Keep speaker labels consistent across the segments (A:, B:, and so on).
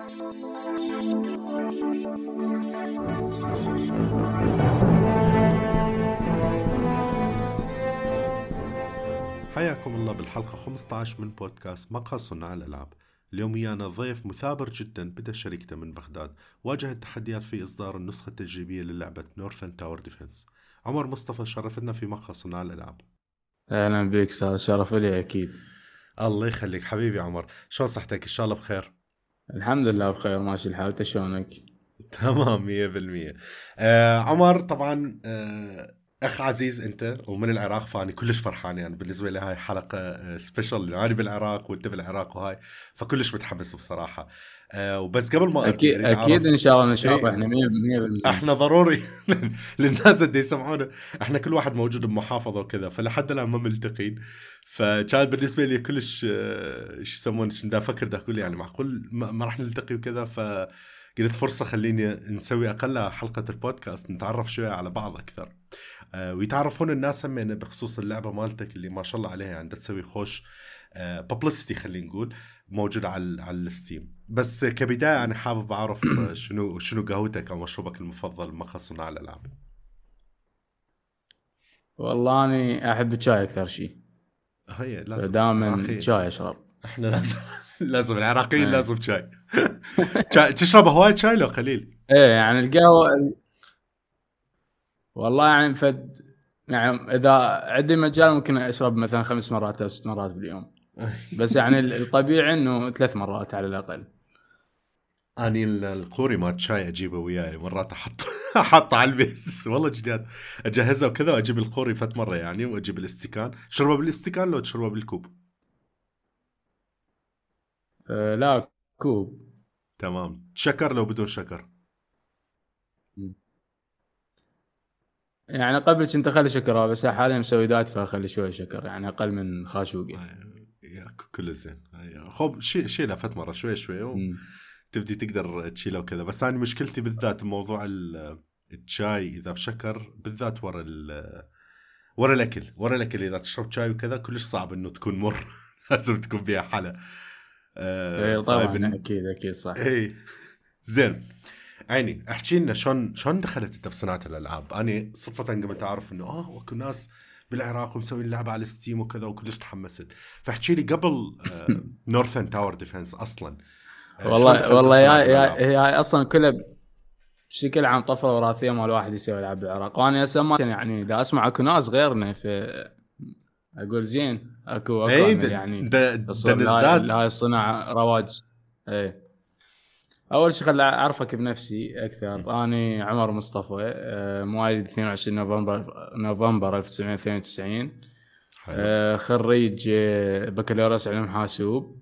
A: حياكم الله بالحلقة 15 من بودكاست مقهى صناع الألعاب. اليوم ويانا ضيف مثابر جدا بدأ شركته من بغداد واجه التحديات في إصدار النسخة التجريبية للعبة Northern Tower Defense عمر مصطفى شرفتنا في مقهى صناع الألعاب.
B: أهلا بك أستاذ شرف لي أكيد.
A: الله يخليك حبيبي عمر. شلون صحتك؟ إن شاء الله بخير.
B: الحمد لله بخير ماشي الحال انت شلونك؟
A: تمام 100% آه عمر طبعا آه أخ عزيز أنت ومن العراق فأني كلش فرحان يعني بالنسبة لي هاي حلقة سبيشل أنا بالعراق وأنت بالعراق وهاي فكلش متحمس بصراحة أه وبس قبل ما
B: أكيد أكيد إن شاء الله نشوف إحنا 100%
A: إحنا ضروري للناس اللي يسمعونا. إحنا كل واحد موجود بمحافظة وكذا فلحد الآن ما ملتقين. فكان بالنسبة لي كلش آه، شو يسمونه دا أفكر دا أقول يعني معقول ما, راح نلتقي وكذا. ف قلت فرصة خليني نسوي أقل حلقة البودكاست نتعرف شوية على بعض أكثر. آه، ويتعرفون الناس هم يعني بخصوص اللعبة مالتك اللي ما شاء الله عليها يعني تسوي خوش. ببلستي آه، خلينا نقول موجوده على على الستيم. بس كبداية أنا حابب أعرف شنو شنو قهوتك أو مشروبك المفضل ما خصنا على الألعاب؟
B: والله أني أحب الشاي أكثر شيء
A: هي لازم.
B: دائما شاي أشرب.
A: إحنا لازم لازم العراقيين إيه. لازم شاي. تشرب هواي شاي لو قليل؟
B: إيه يعني القهوة والله يعني فد يعني إذا عندي مجال ممكن أشرب مثلا خمس مرات أو ست مرات باليوم. بس يعني الطبيعي إنه ثلاث مرات على الأقل.
A: أني القوري مال شاي أجيبه وياي مرات أحط أحطه على الميز والله جديد أجهزه وكذا وأجيب القوري فت مرة يعني وأجيب الاستكان تشربه بالاستكان لو تشربه بالكوب.
B: أه لا كوب.
A: تمام. شكر لو بدون شكر.
B: يعني قبل كنت أخلي شكر بس حاليا مسوي دايت فأخلي شوي شكر يعني أقل من خاشوقي.
A: كل زين خب شيء شيله فت مرة شوي شوي تبدي تقدر تشيله وكذا. بس أنا مشكلتي بالذات بموضوع الشاي إذا بشكر بالذات ورا ورا الأكل. ورا الأكل إذا تشرب شاي وكذا كلش صعب إنه تكون مر. لازم تكون فيها حلا
B: آه اي طبعا أكيد أكيد صح.
A: اي زين. عيني احكي لنا شلون شلون دخلت انت بصناعه الألعاب؟ أنا صدفة قمت أعرف إنه آه اكو ناس بالعراق ومسوين لعبه على Steam وكذا وكلش تحمست. فاحكي لي قبل Northern Tower Defense أصلا
B: آه، والله والله يا هي أصلا كلها بشكل عام طفره وراثيه مال واحد يسوي العاب بالعراق. وأنا هسه يعني إذا أسمع أكو ناس غيرنا في أقول زين اكو أكو
A: إيه يعني ده ده
B: هاي الصناعه رواج. إيه. أول شيء خل أعرفك بنفسي أكثر. أني عمر مصطفى آه، مواليد 22 نوفمبر نوفمبر 1992 حلو. خريج آه، بكالوريوس علوم حاسوب.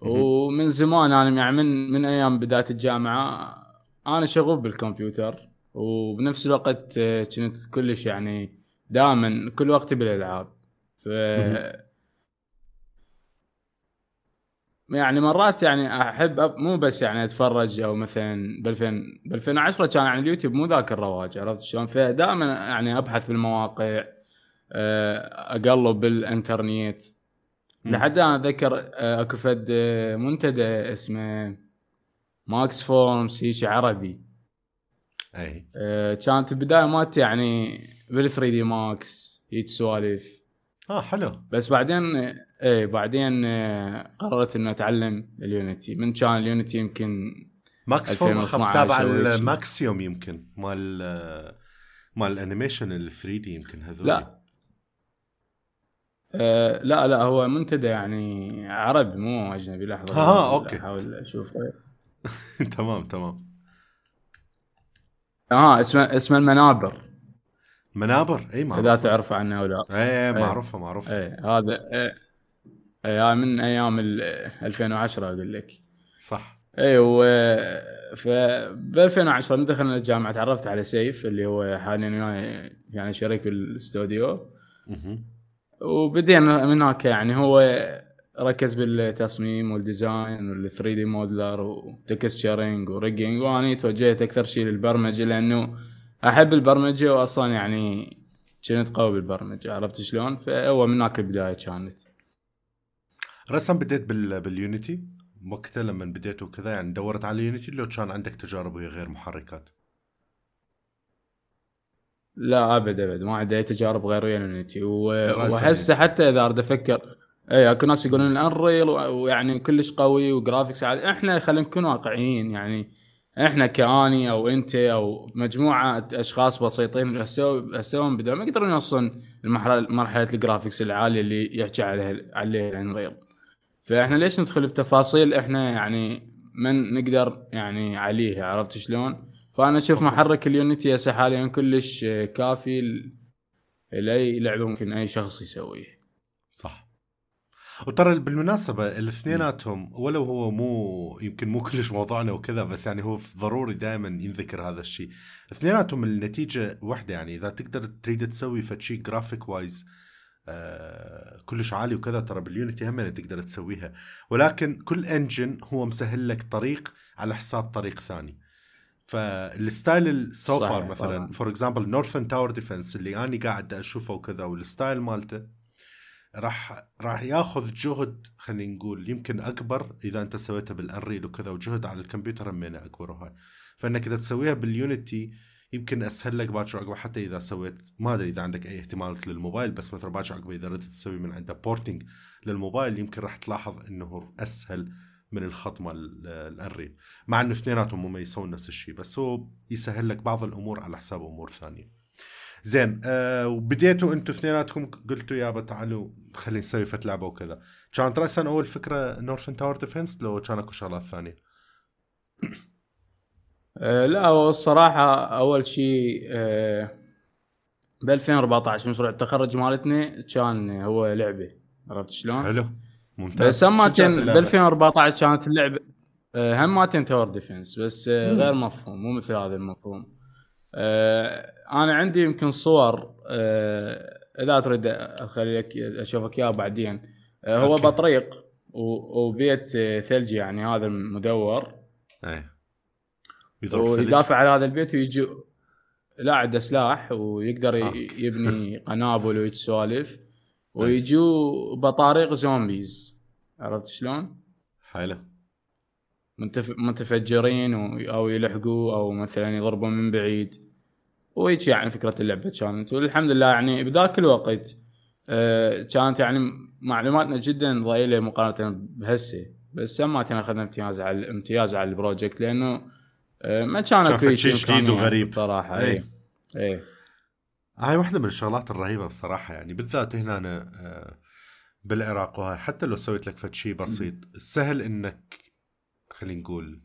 B: ومن زمان أنا يعني من من أيام بداية الجامعة أنا شغوف بالكمبيوتر. وبنفس الوقت آه، كنت كلش يعني دائما كل وقتي بالألعاب. ف يعني مرات يعني أحب مو بس يعني أتفرج أو مثلا ب 2000 ب 2010 كان يعني اليوتيوب مو ذاك الرواج عرفت شلون؟ فدائما يعني أبحث بالمواقع آه، أقلب بالإنترنت. لحد أنا أتذكر آه، أكو فد آه، منتدى اسمه Max Forums هيك عربي.
A: أي.
B: كانت البداية مالتي يعني بال 3D Max هيك سوالف.
A: آه حلو.
B: بس بعدين إيه بعدين آه، قررت إنه أتعلم ال Unity من كان ال Unity يمكن
A: Max Forum اخاف تابع الماكسيوم يمكن مال مال ال animation ال 3D يمكن هذول
B: لا. آه لا لا هو منتدى يعني عربي مو أجنبي. لحظة
A: آه okay.
B: أحاول أشوف.
A: تمام تمام.
B: آه اسمه اسمه المنابر.
A: منابر؟ إي معروف
B: إذا تعرف عنه أو لا.
A: إي معروفة معروفة.
B: إي هذا إي من أيام 2010 أقول لك.
A: صح.
B: إي و ف ب 2010 من دخلنا الجامعة تعرفت على سيف اللي هو حاليا يعني شريك بالاستوديو وبدينا من هناك يعني هو ركز بالتصميم وال design وال 3D modeler و texturing و rigging وأنا توجهت أكثر شيء للبرمجة لأنه أحب البرمجة واصلا يعني كنت قوي بالبرمجة عرفت شلون؟ فهو من هناك البداية كانت.
A: رسم بديت بال... بال Unity وقتها لما بديت وكذا يعني دورت على Unity لو كان عندك تجارب وهي غير محركات.
B: لا أبد أبد ما عندي أي تجارب غير Unity واحس حتى إذا أريد أفكر اي أكو ناس يقولون Unreal ويعني كلش قوي و graphics عالي إحنا خلينا نكون واقعيين يعني إحنا كأني أو أنت أو مجموعة أشخاص بسيطين هسه هم بدون ما يقدرون يوصلون لمرحله مرحلة ال graphics العالية اللي يحكي عليها عليه Unreal فإحنا ليش ندخل بتفاصيل إحنا يعني من نقدر يعني عليها عرفت شلون؟ فأنا أشوف محرك ال Unity هسه حاليا كلش كافي لأي لعبة ممكن أي شخص يسويه.
A: صح. وترى بالمناسبة الاثنيناتهم ولو هو مو يمكن مو كلش موضوعنا وكذا بس يعني هو ضروري دائما ينذكر هذا الشيء. اثنيناتهم النتيجة واحدة يعني إذا تقدر تريد تسوي فشي graphic wise آه كلش عالي وكذا ترى بال Unity هم تقدر تسويها ولكن كل engine هو مسهل لك طريق على حساب طريق ثاني. فال style السوفر مثلا for example Northern Tower Defense اللي أنا قاعد أشوفه وكذا وال style مالته راح راح ياخذ جهد خلينا نقول يمكن أكبر إذا أنت سويتها بال Unreal وكذا وجهد على الكمبيوتر همينه أكبر وهاي فإنك إذا تسويها بال Unity يمكن أسهل لك باكر عقبه حتى إذا سويت ما أدري إذا عندك أي اهتمام للموبايل بس مثلا باكر عقبه إذا ردت تسوي من عنده porting للموبايل يمكن راح تلاحظ إنه أسهل من الخط مال ال Unreal. مع إنه اثنيناتهم هم يسوون نفس الشيء بس هو يسهل لك بعض الأمور على حساب أمور ثانية. زين أه وبديتوا أنتم اثنيناتكم قلتوا يابا تعالوا خلينا نسوي فد لعبة وكذا. كانت راسا أول فكرة Northern Tower Defense لو كان أكو شغلات ثانية.
B: أه لا هو الصراحة أول شيء أه ب 2014 مشروع التخرج مالتنا كان هو لعبة. عرفت شلون؟
A: حلو. ممتاز.
B: بس هماتين ب 2014 كانت اللعبة آه، هماتين tower defense بس آه، غير مفهوم مو مثل هذا المفهوم. آه، أنا عندي يمكن صور إذا تريد اخليك أشوفك إياها بعدين هو okay. بطريق وبيت ثلجي يعني هذا مدور
A: اي
B: ويدافع على هذا البيت ويجي لا عنده سلاح ويقدر آه. يبني قنابل ويتسوالف ويجوا بطاريق زومبيز عرفت شلون؟
A: حلو.
B: متفجرين. أو يلحقوا أو مثلا يضربوا من بعيد. وهيك يعني فكرة اللعبة كانت. والحمد لله يعني بذاك الوقت آه كانت يعني معلوماتنا جدا ضئيلة مقارنة بهسه. بس سمعتنا أخذنا امتياز على امتياز على ال project لأنه آه ما كان
A: اكو شيء جديد وغريب.
B: صراحة اي اي إيه.
A: هاي واحدة من الشغلات الرهيبة بصراحة يعني. بالذات هنا أنا آه، بالعراق وهاي. حتى لو سويت لك فد شيء بسيط السهل إنك خلينا نقول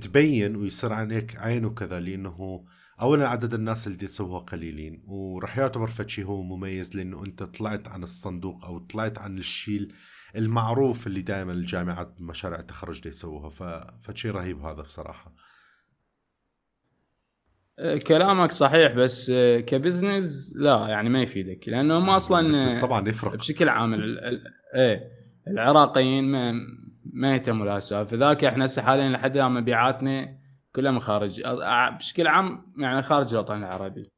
A: تبين ويصير عليك عين وكذا لأنه اولا عدد الناس اللي يسووها قليلين وراح يعتبر فد شيء هو مميز لأنه أنت طلعت عن الصندوق أو طلعت عن الشيء المعروف اللي دائما الجامعات بمشاريع التخرج دي يسووها فشيء رهيب هذا بصراحة.
B: كلامك صحيح بس كبزنس لا يعني ما يفيدك لأنه هم أصلا
A: طبعا يفرق.
B: بشكل عام إيه العراقيين ما يهتموا لهالسالفه ذاك إحنا هسه حاليا لحد الآن مبيعاتنا كلها من خارج بشكل عام يعني خارج الوطن العربي.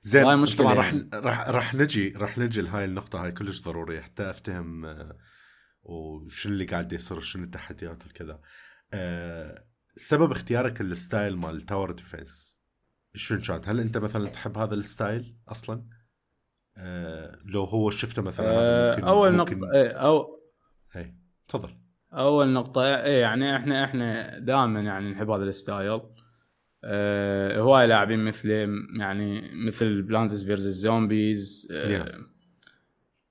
A: زين طبعا راح يعني. راح راح نجي راح نجي لهاي النقطة هاي كلش ضروريه حتى أفتهم آه، وشو اللي قاعد يصير وشنو التحديات وكذا. أه سبب اختيارك ال style مال tower defense شنو كانت؟ هل أنت مثلا تحب هذا ال style أصلا؟ أه لو هو شفته مثلا
B: أه ممكن أول ممكن نقطة أو
A: اي تفضل.
B: أول نقطة إيه يعني إحنا إحنا دائما يعني نحب هذا ال style. أه هواي لاعبين مثله يعني مثل Plants vs. Zombies أه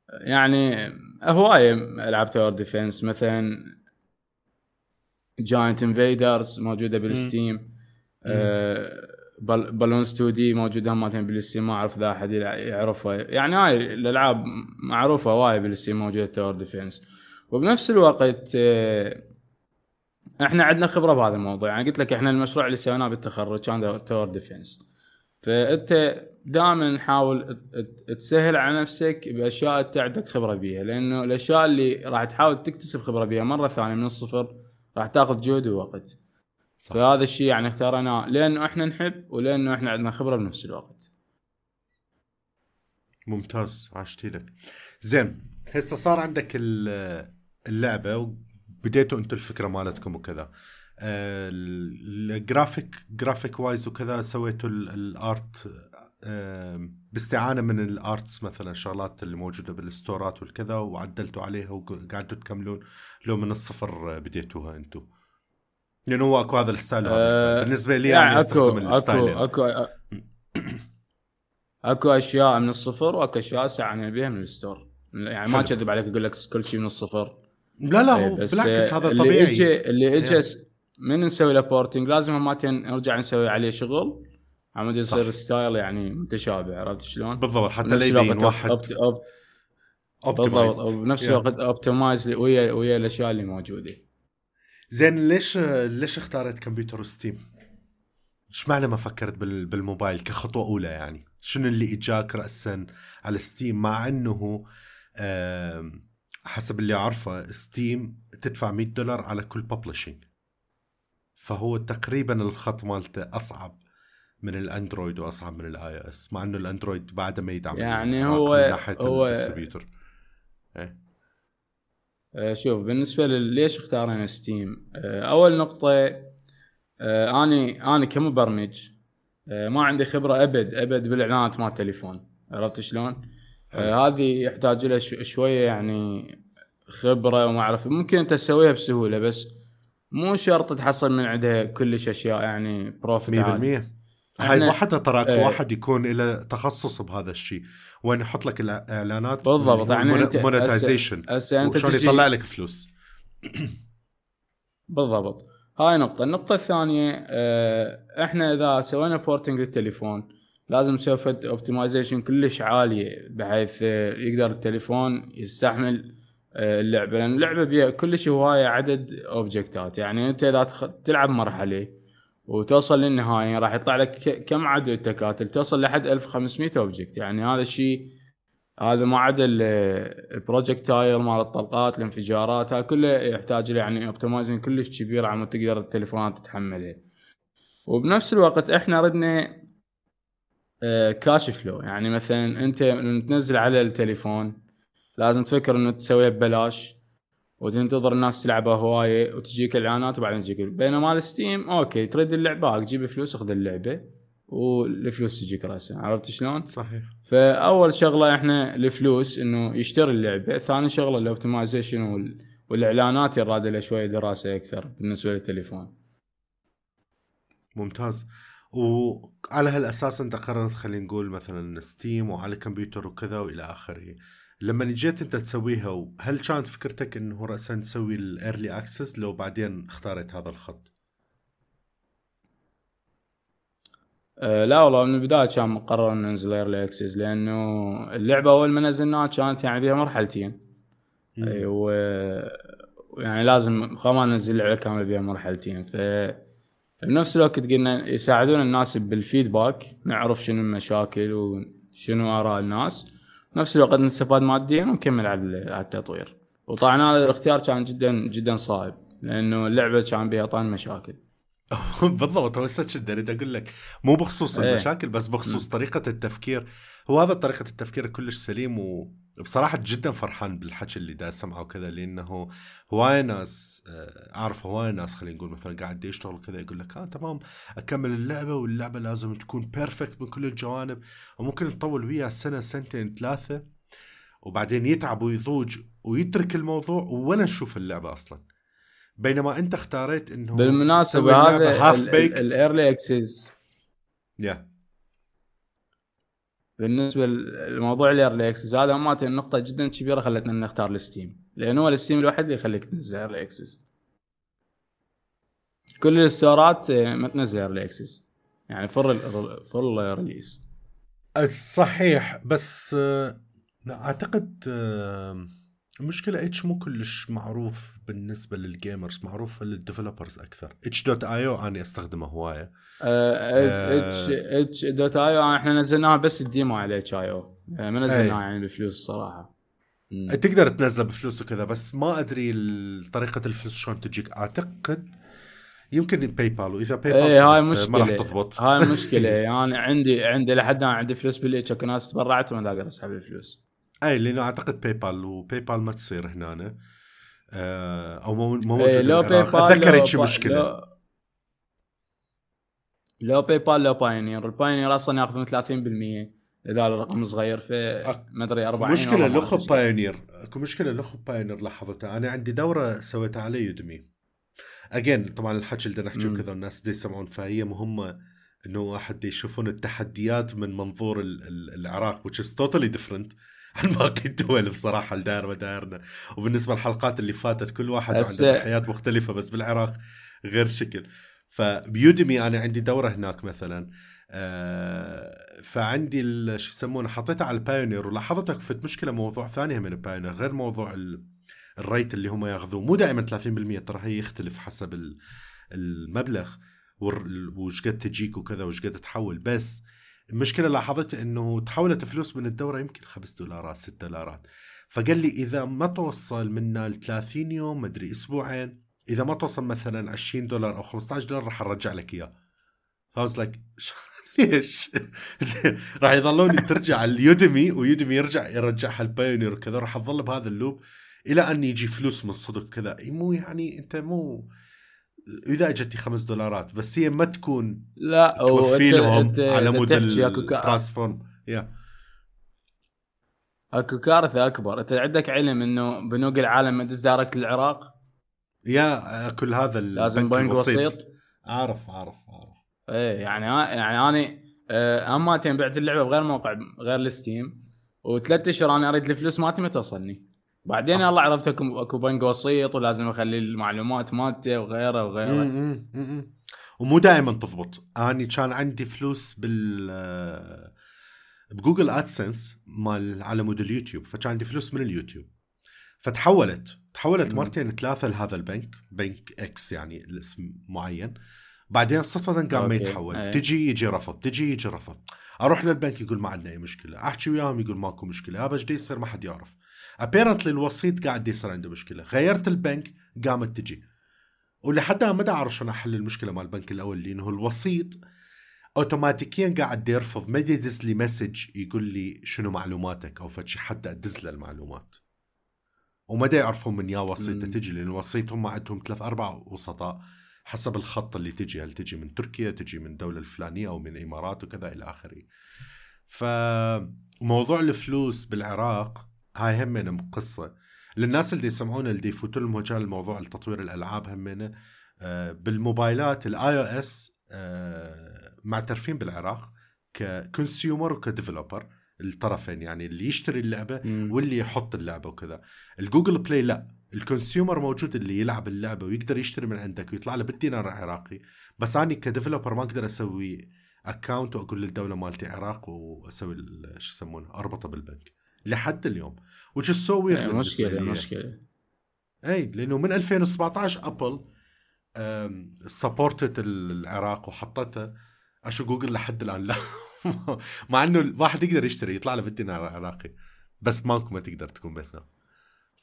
B: يعني هواي ألعاب tower defense مثلا Giant Invaders موجودة بال Steam Balloons 2D موجودة هم بال Steam ما أعرف إذا أحد يعرفها. يعني هاي الألعاب معروفة وايد بال Steam موجودة tower defense وبنفس الوقت آه إحنا عندنا خبرة بهذا الموضوع. يعني قلت لك إحنا المشروع اللي سويناه بالتخرج كان tower defense فأنت دائما نحاول تسهل على نفسك بأشياء انت عندك خبرة بيها لأنه الأشياء اللي راح تحاول تكتسب خبرة بيها مرة ثانية من الصفر راح تأخذ جهد ووقت. صح. فهذا الشيء يعني اختارناه لأنه إحنا نحب ولأنه إحنا عندنا خبرة بنفس الوقت.
A: ممتاز. عاشت إيدك زين هسه صار عندك اللعبة بديتوا أنتم الفكرة مالتكم وكذا. ال graphic graphic wise وكذا سويتوا ال- ال art آه، باستعانة من ال arts مثلا الشغلات اللي موجودة بال storeات والكذا وعدلتوا عليها وقعدتوا تكملون لو من الصفر بديتوها أنتم لأنه هو أكو هذا ال style وهذا ال style.
B: آه،
A: بالنسبة لي
B: يعني
A: يعني أستخدم
B: ال
A: style
B: اكو اكو أكو أشياء من الصفر وأكو أشياء ساعة بيها من الستور. يعني ما
A: حلو.
B: كذب عليك أقول لك كل شيء من الصفر.
A: لا لا هو
B: بس
A: بالعكس
B: آه،
A: هذا
B: اللي
A: طبيعي
B: اجى اللي اجى من نسوي له بورتنج لازم هماتين نرجع نسوي عليه شغل عمود يصير. ستايل يعني متشابه عرفت شلون؟
A: بالضبط حتى لا يبين واحد اوبتمايزد
B: وبنفس الوقت اوبتمايز ويا ويا الأشياء اللي موجودة
A: زين ليش ليش اختاريت كمبيوتر Steam؟ إشمعنى ما فكرت بال- بالموبايل كخطوة أولى يعني؟ شنو اللي إجاك راسا على Steam مع إنه آم، حسب اللي أعرفه Steam تدفع 100 دولار على كل publishing فهو تقريبا الخط مالته أصعب من ال Android وأصعب من ال iOS مع إنه ال Android بعده ما يدعم
B: يعني هو-
A: من ناحية
B: هو-
A: ال distributor.
B: آه، شوف بالنسبة ليش اختارنا Steam آه، أول نقطة آه، أني أنا كمبرمج آه، ما عندي خبرة أبد أبد بالإعلانات مال التليفون عرفت شلون؟ آه، هذه يحتاج لها شوية يعني خبرة وما أعرف ممكن أنت تسويها بسهولة بس مو شرط تحصل من عندها كلش أشياء يعني profit
A: 100%
B: عالي.
A: هاي واحدة تراك
B: إيه.
A: واحد يكون له تخصص بهذا الشيء. وين يحط لك الاعلانات
B: بالضبط، يعني monetization انت
A: وشلون يطلع لك فلوس.
B: بالضبط. هاي نقطة، النقطة الثانية آه، إحنا إذا سوينا porting للتليفون لازم فد optimization كلش عالية بحيث آه، يقدر التليفون يستحمل آه، اللعبة. لأن اللعبة بيها كلش هواية عدد object ات يعني أنت إذا تلعب مرحلة وتوصل للنهاية راح يطلع لك كم عدد التكاتل توصل لحد 1500 object يعني هذا الشيء هذا ما عدا ال- ال projectile مال الطلقات الانفجارات هاي كله يحتاج له. يعني optimizing كلش كبير ما تقدر التليفونات تتحملها وبنفس الوقت إحنا ردنا آه، cash flow يعني مثلا أنت من تنزل على التليفون لازم تفكر إنه تسويها ببلاش وتنتظر الناس تلعبها هواية وتجيك إعلانات وبعدين تجيك بينما ال Steam okay تريد اللعبة تجيب فلوس خذ اللعبة والفلوس تجيك راسا. عرفت شلون؟
A: صحيح.
B: فأول شغلة إحنا الفلوس إنه يشتري اللعبة ثاني شغلة ال optimization وال... والإعلانات يراد لها شوية دراسة أكثر بالنسبة للتليفون.
A: ممتاز. وعلى هالأساس أنت قررت خلينا نقول مثلا Steam وعلى كمبيوتر وكذا وإلى آخره. لما جيت أنت تسويها هل كانت فكرتك انه راسا تسوي ال early access لو بعدين اختارت هذا الخط؟
B: أه لا والله من البداية كان مقرر ان ننزل early access لأنه اللعبة أول ما نزلناها كانت يعني بها مرحلتين. و يعني لازم ما ننزل لعبة كاملة بها مرحلتين. ف بنفس الوقت قلنا يساعدون الناس بال feedback نعرف شنو المشاكل وشنو آراء الناس. بنفس الوقت نستفاد ماديا ونكمل على التطوير. وطبعا هذا الاختيار كان جدا جدا صعب لأنه اللعبة كان بها طبعا مشاكل.
A: بالضبط هو كنت اريد أقول لك مو بخصوص
B: إيه.
A: المشاكل بس بخصوص طريقة التفكير. هو هذا طريقة التفكير كلش سليم وبصراحه جدا فرحان بالحكي اللي دا اسمعه وكذا لأنه هواي ناس آه، أعرف هواي ناس خلينا نقول مثلا قاعد يشتغل كذا يقول لك آه تمام أكمل اللعبة واللعبة لازم تكون perfect من كل الجوانب وممكن تطول وياه سنة سنتين ثلاثة وبعدين يتعب ويضوج ويترك الموضوع ولا نشوف اللعبة أصلا. بينما أنت اختاريت إنه اللعبة
B: هذا
A: baked.
B: الايرلي access
A: yeah
B: بالنسبة لموضوع ال early access هذا مات النقطة جدا كبيرة خلتنا نختار ال Steam لأنه هو ال Steam الوحيد اللي يخليك تنزل early access كل ال store ات آه، ما تنزل early access يعني full full release
A: صحيح بس آه، أعتقد المشكلة itch مو كلش معروف بالنسبة لل gamers معروف لل developers أكثر. itch dot io أنا أستخدمه هواية.
B: اتش itch dot io إحنا نزلناها بس ال demo على itch io ما نزلناها يعني بفلوس الصراحه مم.
A: تقدر تنزله بفلوس وكذا بس ما أدري ال- طريقة الفلوس شلون تجيك. أعتقد يمكن PayPal وإذا PayPal
B: إيه هاي
A: خلاص ما راح
B: مشكلة.
A: تضبط.
B: هاي مشكلة. يعني عندي عندي لحد الآن عندي فلوس بال itch اكو ناس تبرعت وما أقدر أسحب الفلوس.
A: اي لأنه أعتقد PayPal و PayPal ما تصير هنا آه، أو مو مو
B: إيه،
A: موجود
B: لو.
A: PayPal
B: أتذكر
A: هيك مشكلة.
B: لو- لو PayPal لو Payoneer ال Payoneer أصلا يأخذون 30% إذا الرقم صغير في ما ادري 40
A: مشكلة
B: أدري.
A: Payoneer أكو مشكلة لخو Payoneer لاحظتها أنا عندي دورة سويتها على Udemy again طبعا الحكي اللي نحكي
B: مم.
A: وكذا الناس دي يسمعون فهي مهمة إنه واحد يشوفون التحديات من منظور ال- ال- العراق which is totally different. عن باقي الدول بصراحة الدائره مدائرنا وبالنسبة للحلقات اللي فاتت كل واحد عنده حياة مختلفة بس بالعراق غير شكل. فب Udemy أنا عندي دورة هناك مثلا. آه، فعندي شو يسمونه حطيتها على ال Payoneer ولاحظت اكو فد مشكلة موضوع ثاني من ال Payoneer غير موضوع ال- ال rate اللي هم ياخذوه. مو دائما 30% ترى هي يختلف حسب ال- المبلغ وش قد تجيك وكذا وش قد تحول. بس المشكلة لاحظت إنه تحولت فلوس من الدورة يمكن 5 دولارات 6 دولارات. فقال لي إذا ما توصل منا ل 30 يوم مدري أسبوعين إذا ما توصل مثلا 20 دولار أو 15 دولار راح أرجع لك إياه. ف I was like ليش؟ راح يظلون ترجع ال Udemy و Udemy يرجع يرجعها ال Payoneer وكذا راح تظل بهذا ال loop إلى أن يجي فلوس من صدق كذا مو يعني أنت مو إذا اجتي خمس دولارات بس هي ما تكون
B: لا
A: توفي لهم على مود الترانسفورم يا.
B: أكو كارثة أكبر. أنت عندك علم إنه بنوك العالم ما تدز direct للعراق
A: yeah كل هذا
B: لازم بنك
A: الوسيط.
B: وسيط.
A: عارف عارف عارف
B: إيه يعني يعني أنا آه، اماتين بعت اللعبة بغير موقع غير ال Steam وثلاث أشهر أنا أريد الفلوس مالتي ما توصلني. بعدين
A: صح.
B: الله عرفت اكو أكو بنك وسيط ولازم أخلي المعلومات مالته وغيره وغيره.
A: مم، مم،. ومو دائما تضبط. أني كان عندي فلوس بال آه، بجوجل آدسنس مال على مود اليوتيوب فكان عندي فلوس من اليوتيوب. فتحولت. تحولت. مرتين ثلاثة لهذا البنك. بنك X يعني الاسم معين. بعدين صدفة قام ما. يتحول.
B: أي.
A: تجي يجي رفض تجي يجي رفض. أروح للبنك يقول ما عندنا أي مشكلة. أحكي وياهم يقول ماكو مشكلة. هذا دي يصير؟ ما حد يعرف. apparently الوسيط قاعد يصير عنده مشكلة. غيرت البنك قامت تجي. ولحد ما دا أعرف شلون أحل المشكلة مال البنك الأول لأنه الوسيط أوتوماتيكيا قاعد يرفض. ما يدز لي message يقول لي شنو معلوماتك أو فشي حتى أدز له المعلومات. وما دا يعرفون من يا وسيط. تجي لأن الوسيط هم عندهم ثلاث أربع وسطاء. حسب الخط اللي تجي. هل تجي من تركيا تجي من الدولة الفلانية أو من الإمارات وكذا إلى آخره. فموضوع الفلوس بالعراق هاي همنا قصة. للناس اللي يسمعونا اللي يفوتوا لهم مجال موضوع تطوير الألعاب همنا آه، بالموبايلات ال iOS معترفين بالعراق ك consumer وك developer الطرفين يعني اللي يشتري
B: اللعبة.
A: واللي يحط اللعبة وكذا. ال Google Play لا. ال consumer موجود اللي يلعب اللعبة ويقدر يشتري من عندك ويطلع له بالدينار العراقي. بس اني ك developer ما أقدر أسوي account وأقول للدولة مالتي عراق وأسوي شو يسمونه أربطه بالبنك لحد اليوم. Weird
B: إيه،
A: بالنسبة
B: مشكلة
A: لي.
B: مشكلة.
A: اي لأنه من 2017 Apple supported العراق وحطتها أشو جوجل لحد الآن لا. مع إنه الواحد يقدر يشتري يطلع له بالدينار العراقي. بس ماكو ما تقدر تكون مثله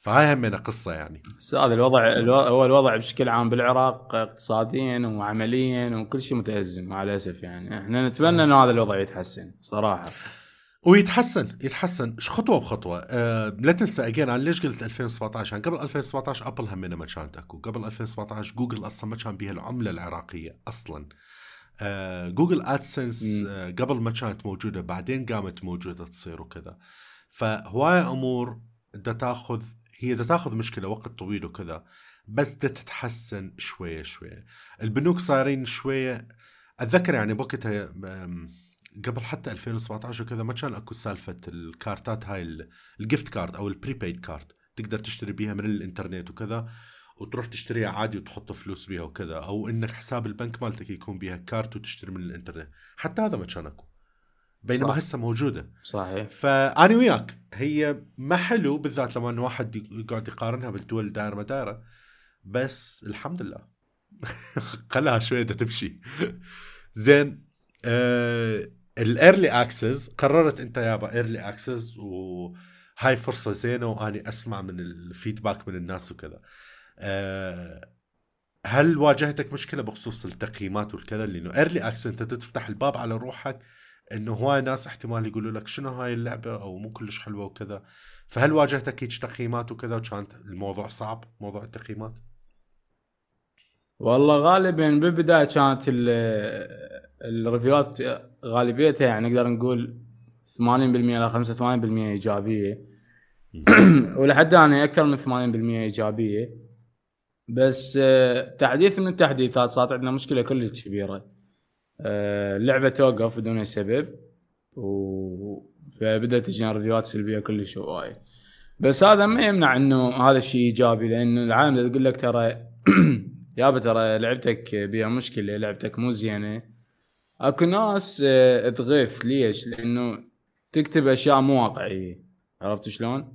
A: فهاي همنا قصه يعني.
B: هذا الوضع الو- هو الوضع بشكل عام بالعراق اقتصاديا وعمليا وكل شيء متأزم مع الأسف يعني. إحنا نتمنى إنه هذا الوضع يتحسن صراحة.
A: ويتحسن يتحسن. خطوة بخطوة؟ أه لا تنسى again أنا ليش قلت 2017 يعني قبل 2017 Apple همنا ما كانت أكو. قبل 2017 جوجل أصلا ما كان بيها العملة العراقية أصلا. آه Google
B: AdSense.
A: آه قبل ما كانت موجودة بعدين قامت موجودة تصير وكذا. فهواي أمور دا تاخذ هي دا تأخذ مشكلة وقت طويل وكذا بس دا تتحسن شوية شوية. البنوك صايرين شوية أتذكر يعني بوقتها قبل حتى 2017 وكذا ما كان أكو سالفة الكارتات هاي ال- الgift card أو ال prepaid card تقدر تشتري بيها من الإنترنت وكذا وتروح تشتريها عادي وتحط فلوس بيها وكذا أو إنك حساب البنك مالتك يكون بيها كارت وتشتري من الإنترنت. حتى هذا ما كان أكو. بينما
B: صح.
A: هسه موجودة.
B: صحيح.
A: فاني وياك هي ما حلو بالذات لما إنه واحد يقعد يقارنها بالدول دائره مدائره بس الحمد لله. خلاها شوية تمشي. زين آه ال early access قررت أنت يابا early access وهاي فرصه زينة وأني أسمع من ال feedback من الناس وكذا. آه هل واجهتك مشكلة بخصوص التقييمات والكذا؟ لأنه early access أنت تفتح الباب على روحك إنه هواي ناس احتمال يقولوا لك شنو هاي اللعبة أو مو كلش حلوة وكذا. فهل واجهتك هيك تقييمات وكذا وكانت الموضوع صعب موضوع التقييمات؟
B: والله غالبا بالبداية كانت ال reviewات غالبيتها يعني نقدر نقول 80% إلى 85% إيجابية. ولحد الآن أكثر من 80% إيجابية. بس آه، تحديث من التحديثات صارت عندنا مشكلة كلش كبيرة. اللعبة توقف بدون أي سبب و فبدأت تجينا ريفيوات سلبية كلش هواي بس هذا ما يمنع إنه هذا الشيء إيجابي لأنه العالم تقول لك ترى يابا ترى لعبتك بيها مشكلة لعبتك مو زينة أكو ناس آه، تغيث ليش؟ لأنه تكتب أشياء مو واقعية عرفت شلون؟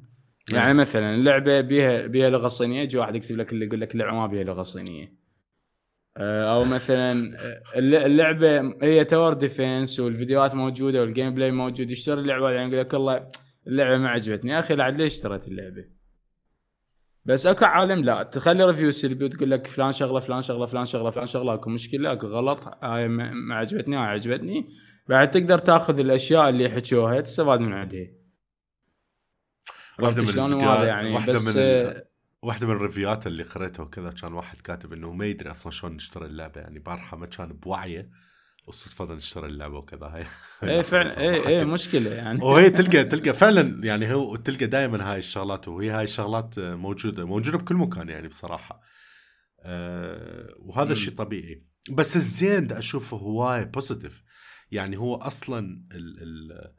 B: يعني نعم. مثلا اللعبة بيها بيها لغة صينية يجي واحد يكتب لك اللي يقول لك اللعبه ما بيها لغة صينية آه، أو مثلا آه، اللعبة هي tower defense والفيديوهات موجودة وال gameplay موجود يشتري اللعبة يعني يقول لك والله اللعبة ما عجبتني. يا أخي لعد ليش اشتريت اللعبة؟ بس أكو عالم لا تخلي review سلبي وتقول لك فلان شغلة فلان شغلة فلان شغلة فلان شغلة أكو مشكلة أكو غلط هاي ما عجبتني هاي عجبتني. بعد تقدر تاخذ الأشياء اللي حكوها تستفاد من عندها.
A: واحدة من شلون يعني واحدة من واحدة من ال reviewات اللي قريتها وكذا كان واحد كاتب إنه ما يدري أصلا شلون نشتري اللعبة يعني بارحة ما كان بوعيه وصدفه نشتري اللعبة وكذا. هاي
B: اي فعلا اي اي مشكلة يعني.
A: وهي تلقى تلقى فعلا يعني هو تلقى دائما هاي الشغلات وهي هاي الشغلات موجودة موجودة بكل مكان يعني بصراحة. أه وهذا الشيء طبيعي. بس الزين دا أشوفه هواي positive يعني هو أصلا ال ال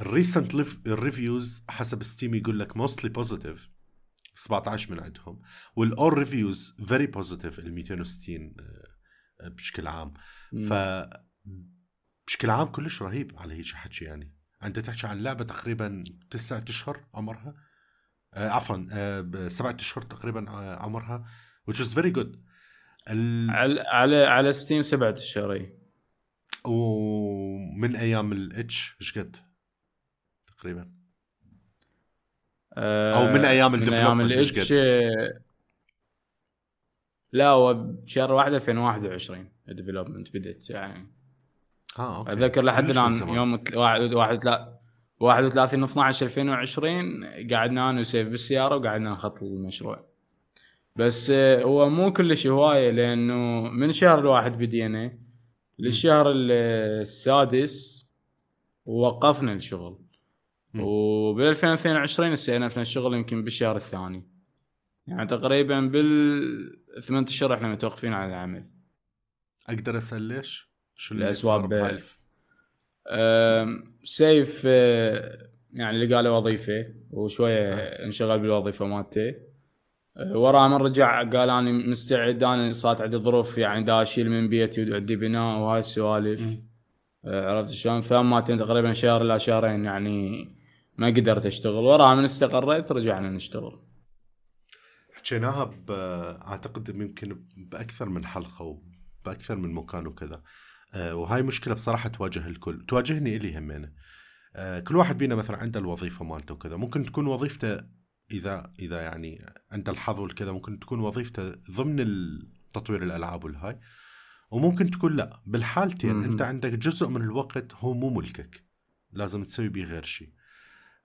A: ال recent ال reviews حسب Steam يقول لك mostly positive 17 من عندهم. وال all reviews very positive ال 260 بشكل عام. ف بشكل عام كلش رهيب على هيك حكي يعني. انت تحكي عن لعبة تقريبا تسعة أشهر عمرها. آه عفوا آه سبعة أشهر تقريبا آه، عمرها which is very good.
B: ال... على على على Steam سبعة أشهر
A: ومن أيام ال itch إيش قد؟ تقريبا. أو من أيام ال development إيش قد.
B: لا هو بشهر 1 2021 ال development بدت يعني.
A: آه okay.
B: أتذكر لحد الآن يوم 1 1 31 12 2020 قعدنا أنا وسيف بالسيارة وقعدنا نخطط المشروع بس آه، هو مو كلش هواية لأنه من شهر الواحد بدينا للشهر السادس وقفنا الشغل. وبال 2022 استئنفنا في الشغل يمكن بالشهر الثاني. يعني تقريبا بال ثمان اشهر إحنا متوقفين عن العمل.
A: أقدر أسأل ليش؟
B: شو اللي الاسباب سيف آه، يعني لقى له وظيفة وشوية آه. انشغل بالوظيفة مالته. آه، وراه من رجع قال أنا مستعد أنا صارت عندي ظروف يعني دا أشيل من بيتي وعندي بناء وهاي السوالف. عرفت شلون؟ فماتين تقريبا شهر لا شهرين يعني ما قدرت أشتغل. وراها من استقريت رجعنا نشتغل.
A: حكيناها أعتقد يمكن بأكثر من حلقة وبأكثر من مكان وكذا. أه وهاي مشكلة بصراحة تواجه الكل. تواجهني إلي همينة. أه كل واحد بينا مثلا عنده الوظيفة مالته وكذا. ممكن تكون وظيفته اذا إذا يعني عنده الحظ والكذا ممكن تكون وظيفته ضمن تطوير الألعاب والهاي. وممكن تكون لا. بالحالتين أنت عندك جزء من الوقت هو مو ملكك. لازم تسوي بيه غير شيء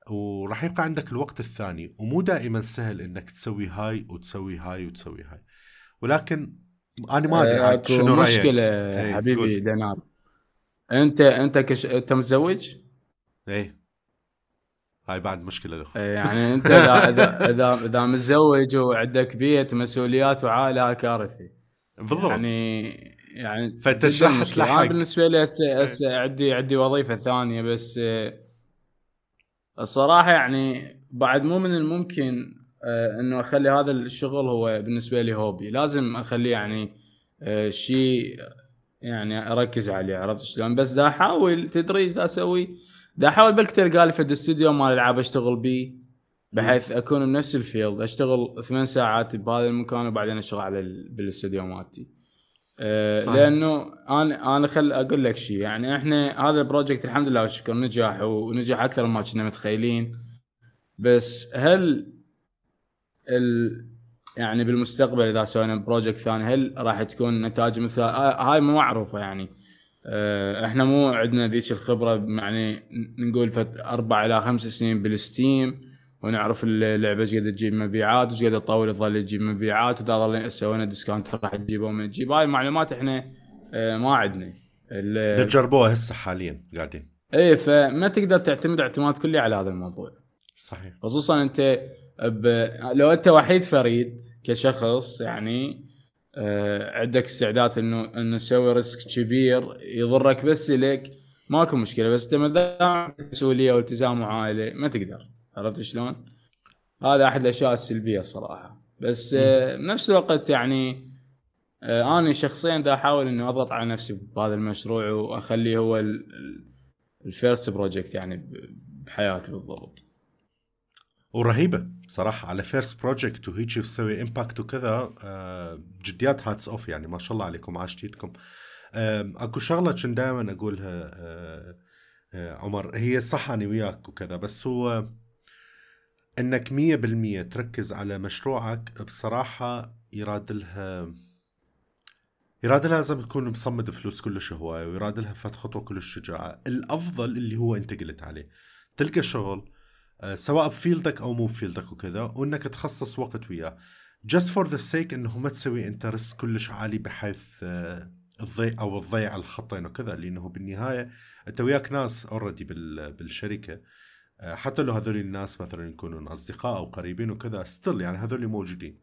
A: وراح يبقى عندك الوقت الثاني ومو دائما سهل إنك تسوي هاي وتسوي هاي وتسوي هاي. ولكن أنا ما أدري عاد شنو
B: رأيك؟ مشكلة إيه حبيبي دينار. أنت أنت كش... أنت متزوج؟
A: إيه. هاي بعد مشكلة الاخ
B: يعني أنت إذا إذا إذا, إذا متزوج وعندك بيت مسؤوليات وعائلة هاي كارثه
A: بالضبط.
B: يعني يعني
A: فأنت
B: لحق بالنسبة لي هسه هسه عندي عندي وظيفة ثانية بس الصراحة يعني بعد مو من الممكن آه، إنه أخلي هذا الشغل هو بالنسبة لي هوبي لازم اخليه يعني آه، شيء يعني أركز عليه عرفت شلون؟ بس دا أحاول تدري إيش دا أسوي؟ دا أحاول بلكت ألقى في الاستوديو مال ألعاب أشتغل بيه بحيث أكون بنفس ال field أشتغل ثمان ساعات بهذا المكان وبعدين أشتغل على بالأستوديو مالتي. صحيح. لأنه أنا أنا خل أقول لك شيء يعني إحنا هذا ال project الحمد لله والشكر نجح ونجح أكثر مما كنا متخيلين. بس هل ال يعني بالمستقبل إذا سوينا project ثاني هل راح تكون نتائج مثل آه، هاي مو معروفة يعني. آه، إحنا مو عندنا ذيك الخبرة يعني نقول فت أربع إلى خمس سنين بال Steam. ونعرف اللعبة إيش قاعدة تجيب مبيعات وايش قاعدة تطول تظل تجيب مبيعات واذا ظل سوينا discount راح تجيبه ومن تجيب هاي المعلومات إحنا آه، ما عندنا.
A: تجربوها هسه حاليا قاعدين.
B: إيه فما تقدر تعتمد اعتماد كلي على هذا الموضوع.
A: صحيح.
B: خصوصا أنت ب... لو أنت وحيد فريد كشخص يعني آه عندك استعداد إنه إنه تسوي ريسك كبير يضرك بس لك ماكو مشكلة. بس انت ما مسؤوليه والتزام وعائلة ما تقدر. عرفت شلون؟ هذا أحد الأشياء السلبية الصراحة. بس آه بنفس الوقت يعني آه أنا شخصيا دا أحاول انه أضغط على نفسي بهذا المشروع وأخليه هو ال first project يعني بحياتي بالضبط.
A: ورهيبة صراحة على first project وهيك تسوي impact وكذا آه، جديات hats off يعني ما شاء الله عليكم عاش ايدكم أكو شغلة كنت دائما أقولها عمر هي صح أنا وياك وكذا بس هو إنك مية بالمية تركز على مشروعك بصراحة يراد لها يراد لها لازم تكون مصمم فلوس كلش هواية ويراد لها فت خطوة كلش شجاعة. الأفضل اللي هو أنت قلت عليه. تلقى شغل آه، سواء بفيلدك أو مو بفيلدك وكذا وإنك تخصص وقت وياه. Just for the sake إنه ما تسوي أنت risk كلش عالي بحيث آه، تضيع أو تضيع الخطين وكذا لأنه بالنهاية أنت وياك ناس already بالشركة. آه، حتى لو هذول الناس مثلا يكونون أصدقاء أو قريبين وكذا still يعني هذول موجودين.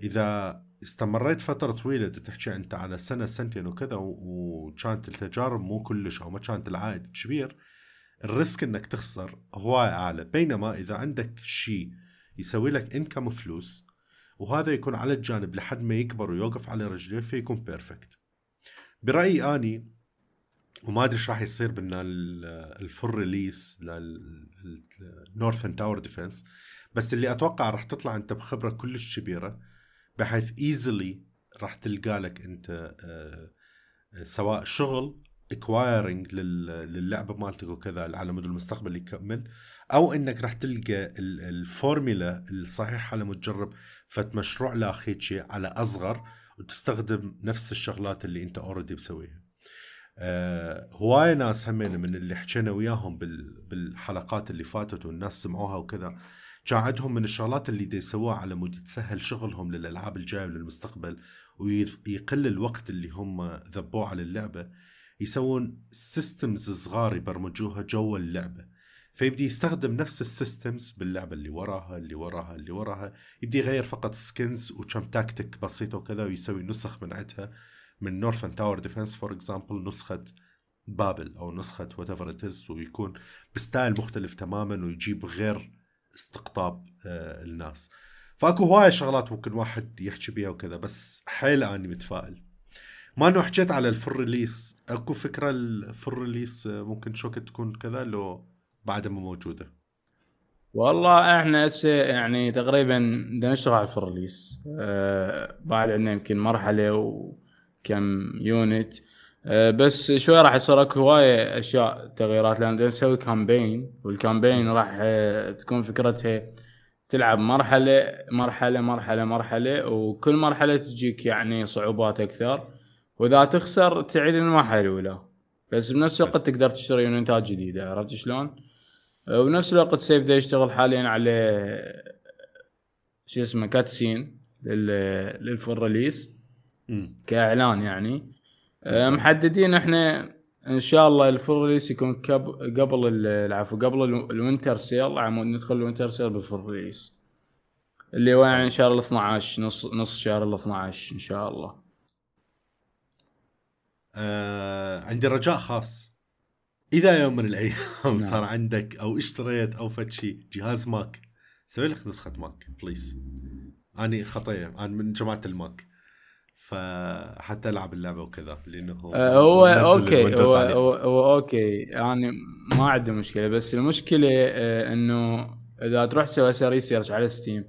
A: إذا استمريت فترة طويلة تحكي أنت على سنة سنتين وكذا وكانت التجارب مو كلش أو ما كانت العائد كبير ال risk إنك تخسر هواي أعلى. بينما إذا عندك شيء يسوي لك income فلوس وهذا يكون على الجانب لحد ما يكبر ويوقف على رجليه فيكون perfect برأيي أني وما أدري إيش راح يصير بنا ال full release لل Northern Tower Defense بس اللي أتوقع راح تطلع أنت بخبرة كلش كبيرة بحيث easily راح تلقى لك أنت آه، سواء شغل acquiring للعبة مالتك وكذا على مدى المستقبل يكمل أو إنك راح تلقى الفورميلا الصحيحة لما تجرب فت مشروع لاخيتشي على أصغر وتستخدم نفس الشغلات اللي أنت already مسويها. آه هواي ناس همين من اللي حكينا وياهم بالحلقات اللي فاتت والناس سمعوها وكذا. كان عندهم من الشغلات اللي دي يسووها على مود تسهل شغلهم للألعاب الجاية وللمستقبل ويقل الوقت اللي هم ذبوه على اللعبة. يسوون systems صغار يبرمجوها جوا اللعبة. فيبدي يستخدم نفس ال systems باللعبة اللي وراها اللي وراها اللي وراها. يبدي يغير فقط skins وكم تاكتيك بسيطة وكذا ويسوي نسخ من عندها. من Northern Tower Defense for example نسخة بابل أو نسخة whatever ويكون ب style مختلف تماما ويجيب غير استقطاب آه الناس. فاكو هواي شغلات ممكن واحد يحكي بيها وكذا بس حيل أني متفائل. ما إنه حكيت على ال full release أكو فكرة ال full release ممكن شوكت تكون كذا لو بعدها ما موجودة.
B: والله إحنا يعني تقريبا بدنا نشتغل على ال full release أه بعد عندنا يمكن مرحلة وكم unit أه بس شوي راح يصير اكو هوايه اشياء تغييرات لأن نسوي campaign وال campaign راح أه تكون فكرتها تلعب مرحلة مرحلة مرحلة مرحلة وكل مرحلة تجيك يعني صعوبات أكثر. وإذا تخسر تعيد المرحلة الأولى. بس بنفس الوقت تقدر تشتري unit ات جديدة عرفت شلون؟ وبنفس الوقت سيف دا يشتغل حاليا على شو اسمه cutscene لل full release كإعلان يعني. أه، محددين إحنا إن شاء الله ال full release يكون قبل العفو قبل ال winter sale. على مود ندخل ال winter sale بال full release. اللي هو يعني شاء الله 12 نص نص شهر ال 12 إن شاء الله.
A: آه عندي رجاء خاص. إذا يوم من الأيام نعم. صار عندك أو اشتريت أو فد شيء جهاز ماك سوي لك نسخة Mac please أني خطيه أنا من جماعة ال Mac. فحتى ألعب اللعبة وكذا لأنه
B: آه هو okay هو, هو, هو okay. يعني ما عندي مشكلة بس المشكلة آه إنه إذا تروح تسوي research على Steam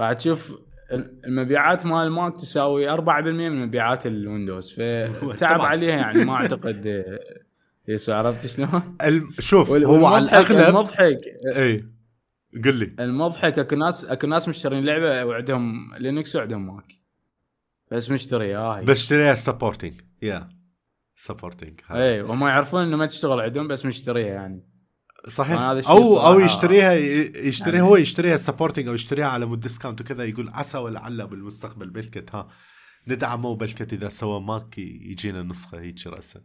B: راح تشوف المبيعات مال Mac تساوي 4% من مبيعات ال Windows. فتعب عليها يعني ما أعتقد يسوى. عرفت شلون؟
A: شوف هو على الاغلب
B: المضحك
A: اي قل لي.
B: المضحك اكو ناس اكو ناس مشترين لعبة وعندهم Linux وعندهم Mac. بس مشتريها
A: هي. بس اشتريها supporting يا supporting
B: اي وهم يعرفون إنه ما تشتغل عندهم بس مشتريها يعني.
A: صحيح. أو أو
B: صراحة
A: يشتريها يشتريها
B: يعني-
A: هو يشتريها supporting أو يشتريها على مود discount وكذا يقول عسى ولعل بالمستقبل بلكت ها. ندعمه وبلكت إذا سوى Mac يجينا نسخة هيك راسا.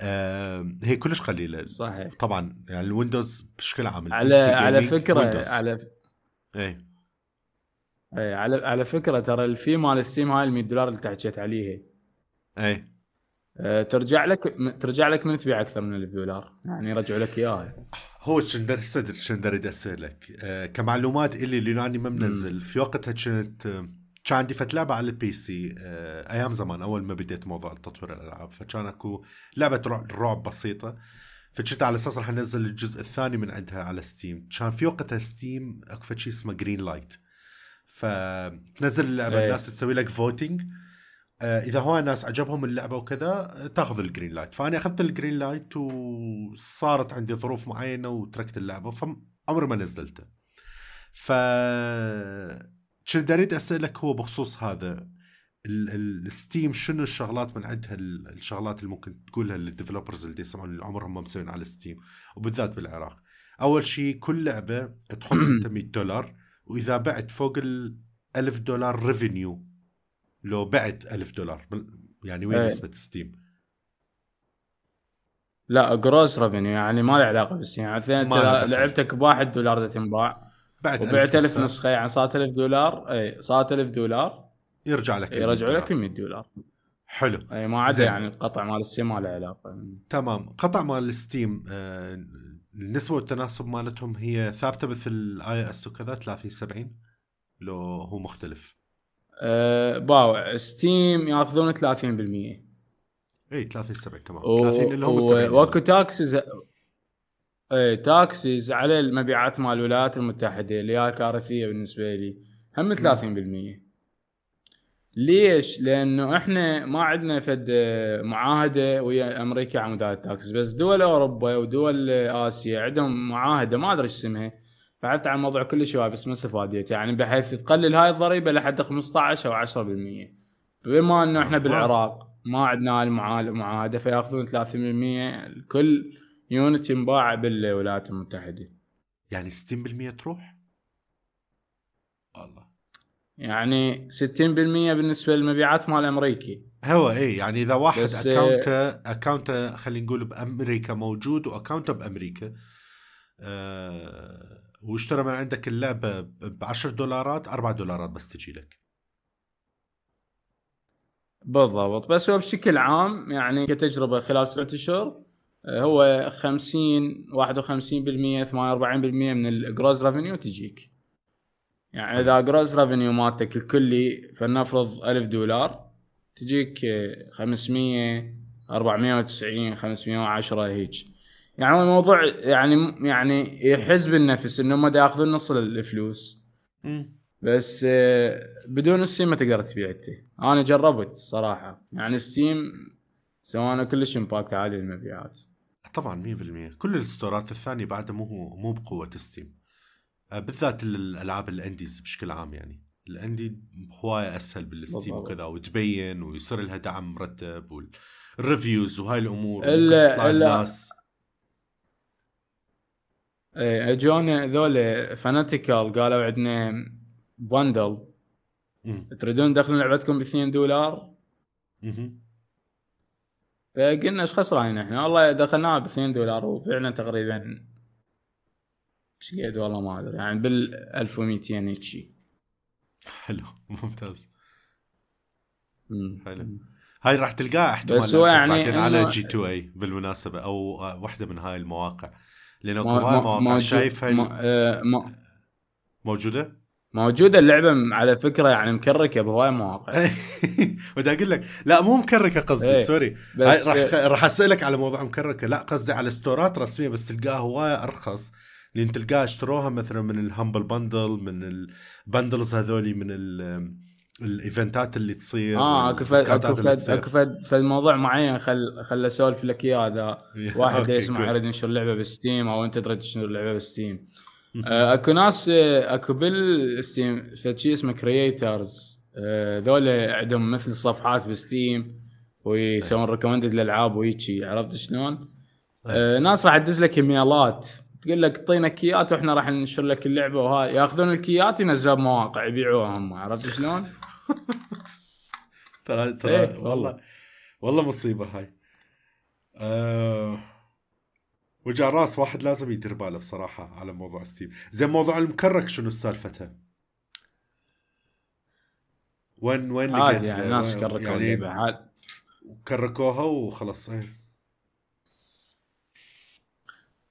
A: آه هي كلش قليلة.
B: صحيح.
A: طبعا يعني ال Windows بشكل عام
B: على على فكرة
A: Windows.
B: على
A: إيه.
B: اي على على فكرة ترى ال fee مال ال Steam هاي ال 100 دولار اللي تحكيت عليه.
A: إيه
B: أه، ترجع لك ترجع لك من تبيع أكثر من 1000 دولار يعني يرجعوا لك إياها.
A: هو شندر صدر شندر اريد اسالك آه كمعلومات إلي اللي اني ما منزل. في وقتها كنت كان عندي فت لعبة على ال PC. آه أيام زمان أول ما بديت موضوع تطوير الألعاب. فكان أكو لعبة رع- رعب بسيطة. فكنت على أساس رح أنزل الجزء الثاني من عندها على Steam كان في وقتها Steam أكو شيء اسمه Green Light فتنزل اللعبه
B: إيه.
A: الناس تسوي لك voting آه، إذا هو الناس عجبهم اللعبة وكذا تاخذ ال Green Light فأنا أخذت ال Green Light وصارت عندي ظروف معينة وتركت اللعبة فعمري ما نزلته. ف كنت أريد أسألك هو بخصوص هذا ال- ال- ال Steam شنو الشغلات من عندها ال- الشغلات اللي ممكن تقولها لل developers اللي يسمعون اللي عمرهم ما مسوين على Steam وبالذات بالعراق. أول شيء كل لعبة تحط انت 100 دولار وإذا بعت فوق ال 1000 دولار revenue لو بعت 1000 دولار يعني وين
B: إيه.
A: نسبة ستيم
B: لا gross revenue يعني ما له علاقة بس يعني
A: دخل.
B: لعبتك بواحد دولار تنباع
A: بعت
B: وبعت 1000
A: نسخة،
B: نسخة يعني صارت 1000 دولار اي صارت 1000 دولار
A: يرجع لك
B: يرجعوا
A: 100
B: لك
A: دولار.
B: 100 دولار
A: حلو
B: اي ما عدا. يعني القطع مال السيم ما له علاقة
A: تمام قطع مال الستيم آه النسبة والتناسب مالتهم هي ثابتة مثل الاي إس وكذا 30 70 لو هو مختلف.
B: أه باو ستيم ياخذون 30%
A: إي 30 70 تمام
B: و-
A: 30 اللي هم
B: و-
A: 70
B: واكو تاكسز إي taxes على المبيعات مال الولايات المتحدة اللي هي كارثية بالنسبة لي. هم 30% ليش؟ لأنه إحنا ما عندنا فد معاهدة ويا أمريكا على مدار ال taxes بس دول أوروبا ودول آسيا عندهم معاهدة ما أدري إيش اسمها. بعدت عن الموضوع كل شوي بس ما استفاديت يعني بحيث تقلل هاي الضريبة لحد 15 أو 10% بما إنه
A: إحنا.
B: بالعراق ما عندنا المعا- المعاهده فيأخذون 30% كل يونت ينباع بالولايات المتحدة.
A: يعني 60% تروح؟ الله
B: يعني 60% بالنسبة للمبيعات مال أمريكي.
A: هو اي يعني إذا واحد
B: بس-
A: اكاونته اكاونته خلينا نقول بأمريكا موجود واكاونته بأمريكا آه واشترى من عندك اللعبة ب 10 دولارات 4 دولارات بس تجي لك.
B: بالضبط. بس هو بشكل عام يعني كتجربة خلال سبعة اشهر آه، هو 50 51% 48% من ال gross revenue تجيك. يعني إذا gross revenue مالتك الكلي فلنفرض 1000 دولار تجيك آه، 500 490 510 هيك يعني هو الموضوع يعني يعني يحز بالنفس إنه هم دا يأخذون نص الفلوس. بس آه، بدون ال Steam ما تقدر تبيع انت أنا جربت صراحة. يعني Steam سوانا كلش impact عالي المبيعات
A: طبعا 100% كل ال storeات الثانية بعدها مو مو بقوة Steam بالذات الألعاب ال indies بشكل عام يعني ال indie هواية أسهل
B: بال Steam.
A: وكذا وتبين ويصير لها دعم مرتب وال reviews
B: وهاي
A: الأمور تطلع
B: إلا-
A: الناس
B: إيه أجونا ذول Fanatical قالوا عندنا
A: bundle.
B: تريدون تدخلون لعبتكم ب 2 دولار. فقلنا إيش خسرانين إحنا والله دخلناها ب 2 دولار وبعنا تقريبا إيش قد والله ما ادري يعني بال 1200 هيك شيء
A: حلو ممتاز.
B: مم.
A: حلو. هاي راح تلقاها احتمال
B: بس هو يعني
A: بعدين على جي 2 اي بالمناسبة أو واحدة من هاي المواقع. لأنه
B: ما-
A: هاي
B: ما-
A: المواقع
B: موجود-
A: شايف هاي
B: ما- آه،
A: موجودة؟
B: موجودة. اللعبة م- على فكرة يعني مكركة بهواي مواقع
A: بدي أقول لك لا مو مكركة قصدي
B: إيه. sorry.
A: راح
B: آه،
A: راح أسألك على موضوع مكركة. لا قصدي على storeات رسمية بس تلقاها هواية أرخص. لأن تلقاها اشتروها مثلا من ال Humble Bundle من ال bundles هذولي من ال- ال eventات اللي تصير
B: آه أكو فد أكو
A: اللي
B: فد. أكو فد فد موضوع معين خل خل اسولف لك إياه هذا واحد يسمع. يريد ينشر لعبة ب Steam أو أنت تريد تنشر لعبة ب Steam آه، أكو ناس آه، أكو بال Steam فد شيء اسمه creators ذولا عندهم مثل صفحات ب Steam ويسوون recommended الالعاب وهيجي عرفت شلون؟ آه ناس راح تدز لك ايميلات تقول لك اعطينا keyات وإحنا راح ننشر لك اللعبة وهاي ياخذون ال keyات ينزلوها بمواقع يبيعوها هم عرفت شلون؟
A: ترى ترى
B: إيه،
A: والله
B: والله.
A: مصيبة هاي أه وجع راس واحد لازم يدير باله بصراحة على موضوع Steam زين موضوع المكرك شنو سالفتها وين وين لقيتها؟
B: يعني الناس كركوا
A: يعني
B: اللعبه عاد
A: كركوها وخلص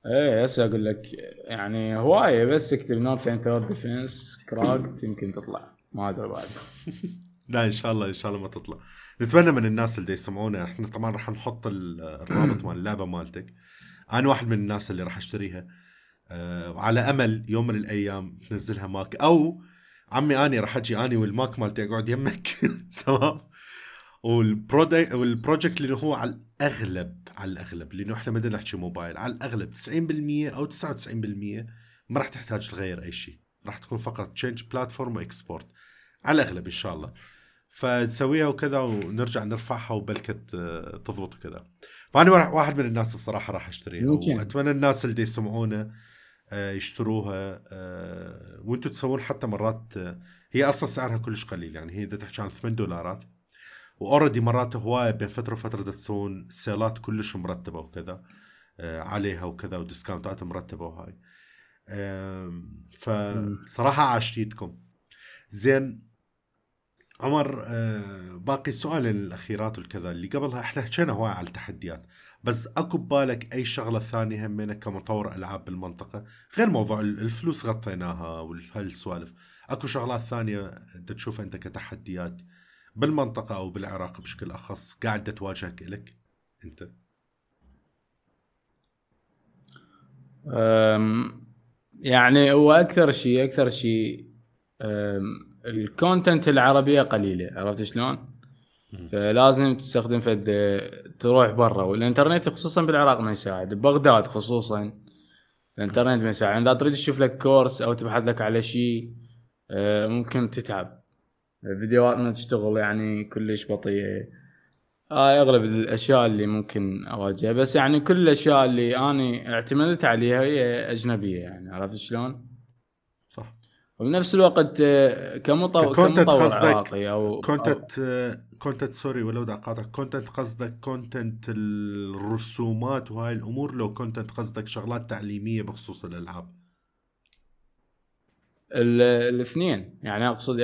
B: إيه هسه أقول لك يعني هواية بس اكتب نورث انتر ديفنس cracked يمكن تطلع. ما أدري بعد.
A: لا إن شاء الله إن شاء الله ما تطلع. نتمنى من الناس اللي يسمعونا إحنا طبعا راح نحط ال- الرابط مال اللعبة مالتك. أنا واحد من الناس اللي راح أشتريها. أه وعلى أمل يوم من الأيام تنزلها Mac. أو عمي أني راح أجي أني وال Mac مالتي أقعد يمك. تمام؟ وال product وال project اللي هو على الأغلب على الأغلب لأنه إحنا ما بدنا نحكي موبايل على الأغلب 90% أو 99% ما راح تحتاج تغير أي شيء راح تكون فقط change platform و export على الأغلب إن شاء الله فتسويها وكذا ونرجع نرفعها وبلكت آه، تضبط وكذا فأنا واحد- من الناس بصراحة راح
B: أشتريها.
A: وأتمنى الناس اللي يسمعونا آه، يشتروها آه، وأنتم تسوون حتى مرات هي أصلا سعرها كلش قليل يعني هي إذا تحكي عن 8 دولارات وأوريدي مرات هواية بين فترة وفترة تسوون سيلات كلش مرتبة وكذا آه، عليها وكذا وديسكاونتات مرتبة وهاي. فصراحة عاشت ايدكم زين عمر آه، باقي سؤال الأخيرات والكذا اللي قبلها إحنا حكينا هواي على التحديات بس أكو ببالك أي شغلة ثانية همينه كمطور ألعاب بالمنطقة؟ غير موضوع ال- الفلوس غطيناها وهالسوالف أكو شغلات ثانية انت تشوفها أنت كتحديات؟ بالمنطقة أو بالعراق بشكل أخص قاعدة تواجهك الك أنت؟
B: أم، يعني هو أكثر شيء أكثر شيء ال content العربية قليلة عرفت شلون؟ فلازم تستخدم فد تروح برا والإنترنت خصوصا بالعراق ما يساعد ببغداد خصوصا الإنترنت ما يساعد. اذا تريد تشوف لك كورس أو تبحث لك على شيء أه، ممكن تتعب. الفيديوهات ما تشتغل يعني كلش بطيئه هاي أغلب الأشياء اللي ممكن اواجهها بس يعني كل الأشياء اللي اني اعتمدت عليها هي أجنبية يعني عرفت شلون؟
A: صح.
B: وبنفس الوقت آه، كمطور كمطور
A: قصدك
B: عراقي أو
A: كونتنت كونتنت سوري ولو بدي أقاطعك. content قصدك content الرسومات وهاي الأمور لو content قصدك شغلات تعليمية بخصوص الألعاب؟
B: ال- الاثنين يعني
A: أقصد.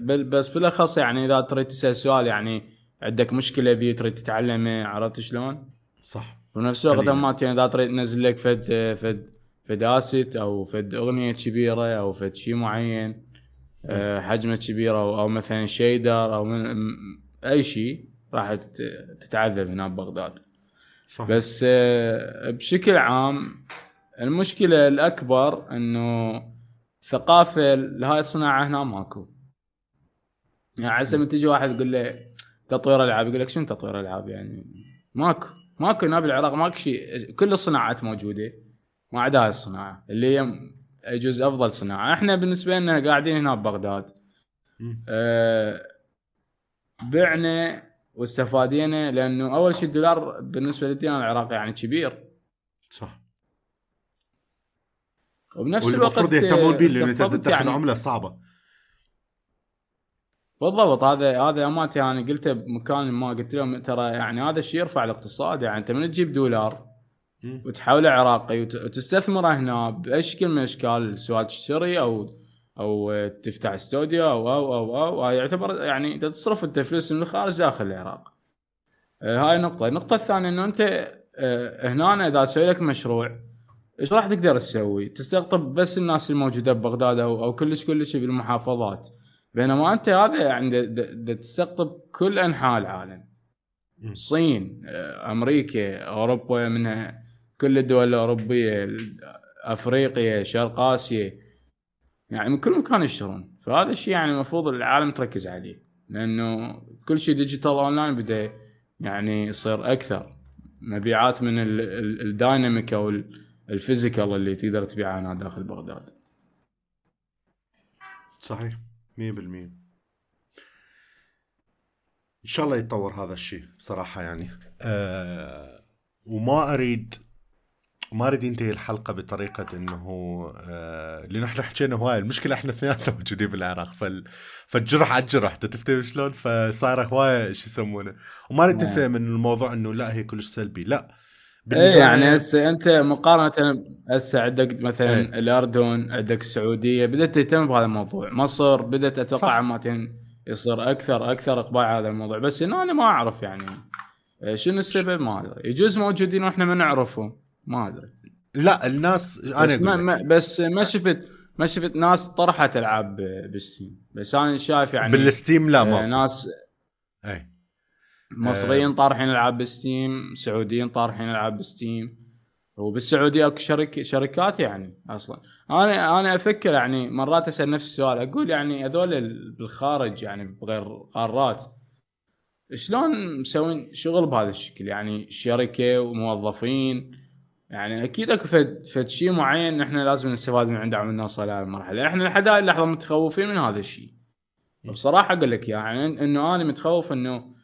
B: بل بس بالأخص يعني إذا تريد تسأل سؤال يعني عندك مشكلة بيه تريد تتعلمه عرفت شلون؟
A: صح
B: ونفس الوقت. ما يعني إذا تريد تنزل لك فد فد فد أسيت أو فد أغنية كبيرة أو فد شيء معين آه، حجمة كبيرة أو, مثلا شيدر أو من أي شيء راح تت- تتعذب هنا ببغداد
A: صح
B: بس آه، بشكل عام المشكلة الأكبر إنه ثقافة لهاي الصناعة هنا ماكو. يعني عسى من تجي واحد يقول له تطوير ألعاب يقول لك شنو تطوير ألعاب؟ يعني ماكو ماكو هنا بالعراق ماكو شيء كل الصناعات موجودة ما عدا هاي الصناعة اللي هي يجوز أفضل صناعة. إحنا بالنسبة لنا قاعدين هنا ببغداد. أه بعنا واستفادينا لأنه أول شيء الدولار بالنسبة للدينار العراقي يعني كبير.
A: صح.
B: وبنفس الوقت
A: والمفروض يهتمون به لأنه انت تدخل
B: يعني.
A: عملة صعبة.
B: بالضبط هذا هذا امانتي أنا قلته بمكان ما قلت لهم ترى يعني هذا الشيء يرفع الاقتصاد. يعني أنت من تجيب دولار. وتحوله عراقي وت- وتستثمره هنا باي شكل من الأشكال؟ سواء تشتري أو أو تفتح استوديو أو أو أو أو, أو يعتبر يعني انت تصرف أنت فلوس من الخارج داخل العراق. آه، هاي نقطة، النقطة الثانية إنه أنت آه، هنا إذا تسوي لك مشروع إيش راح تقدر تسوي؟ تستقطب بس الناس الموجودة ببغداد أو أو كلش كلش بالمحافظات. بينما أنت هذا يعني تستقطب كل أنحاء العالم. الصين، آه، أمريكا، أوروبا منها كل الدول الأوروبية أفريقيا شرق آسيا يعني من كل مكان يشترون فهذا الشيء يعني المفروض العالم تركز عليه لأنه كل شيء digital online بدا يعني يصير أكثر مبيعات من ال- ال- ال dynamic أو ال- ال physical اللي تقدر تبيعها هنا داخل بغداد.
A: صحيح 100% إن شاء الله يتطور هذا الشيء بصراحة يعني. أه وما أريد ما أريد ينتهي الحلقة بطريقة إنه آه لأن إحنا حكينا هواي المشكلة إحنا اثنيناتنا موجودين بالعراق فال فالجرح على الجرح. تفتهم شلون؟ فصار هواي شو يسمونه؟ وما أريد
B: نعم.
A: تفهم ان الموضوع إنه لا هي كلش سلبي. لا
B: إيه يعني هسه أنت مقارنة هسه عندك مثلا
A: إيه.
B: الأردن عندك السعودية بدأت تهتم بهذا الموضوع. مصر بدأت
A: أتوقع.
B: عامه يصير أكثر أكثر إقبال على هذا الموضوع. بس إنه أنا ما أعرف يعني آه، شنو السبب ما أدري. يجوز موجودين وإحنا ما نعرفهم ما أدري.
A: لا الناس أنا
B: بس ما, ما. بس ما شفت ما شفت ناس طرحت ألعاب ب- ب Steam بس أنا شايف يعني
A: بال Steam لا
B: آه،
A: ما
B: ناس
A: اي
B: مصريين طارحين العاب ب Steam سعوديين طارحين العاب ب Steam وبالسعودية أكو شرك شركات يعني أصلا. أنا أنا أفكر يعني مرات أسأل نفسي السؤال أقول يعني هذول ال- بالخارج يعني بغير قارات شلون مسوين شغل بهذا الشكل؟ يعني شركة وموظفين يعني أكيد أكو فد فد شيء معين نحن لازم نستفاد من عنده عم نوصل لهذه المرحلة. إحنا لحد هاي اللحظة متخوفين من هذا الشيء بصراحة أقول لك يعني إنه أنا متخوف إنه آه،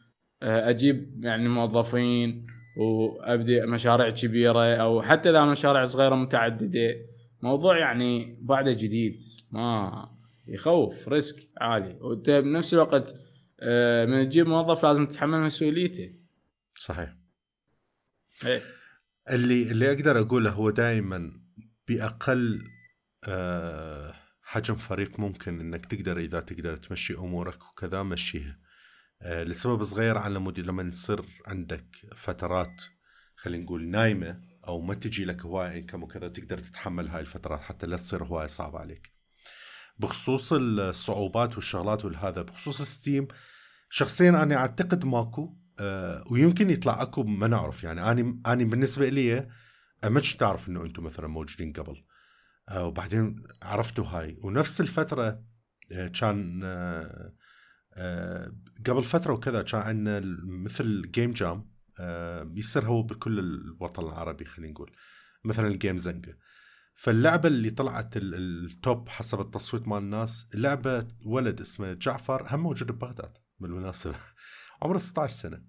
B: أجيب يعني موظفين وأبدي مشاريع كبيرة أو حتى إذا مشاريع صغيرة متعددة. موضوع يعني بعده جديد. ما يخوف ريسك عالي. وأنت بنفس الوقت آه، من تجيب موظف لازم تتحمل مسؤوليته.
A: صحيح.
B: إيه.
A: اللي اللي أقدر أقوله هو دائما بأقل آه، حجم فريق ممكن إنك تقدر إذا تقدر تمشي أمورك وكذا مشيها. آه، لسبب صغير على مود لما يصير عندك فترات خلينا نقول نايمة أو ما تجي لك هواي income وكذا تقدر تتحمل هاي الفترات حتى لا تصير هواي صعبة عليك. بخصوص الصعوبات والشغلات والهذا بخصوص Steam شخصيا أنا أعتقد ماكو آه، ويمكن يطلع أكو ما نعرف. يعني اني اني بالنسبة لي آه، ما كنت أعرف إنه أنتم مثلا موجودين قبل. آه، وبعدين عرفتوا هاي. ونفس الفترة آه، كان آه، آه، قبل فترة وكذا كان عندنا مثل game jam آه، يصير هو بكل الوطن العربي خلينا نقول. مثلا ال game زنقه فاللعبة اللي طلعت ال- ال top حسب التصويت مال الناس لعبة ولد اسمه جعفر هم موجود ببغداد بالمناسبة. عمره 16 سنة.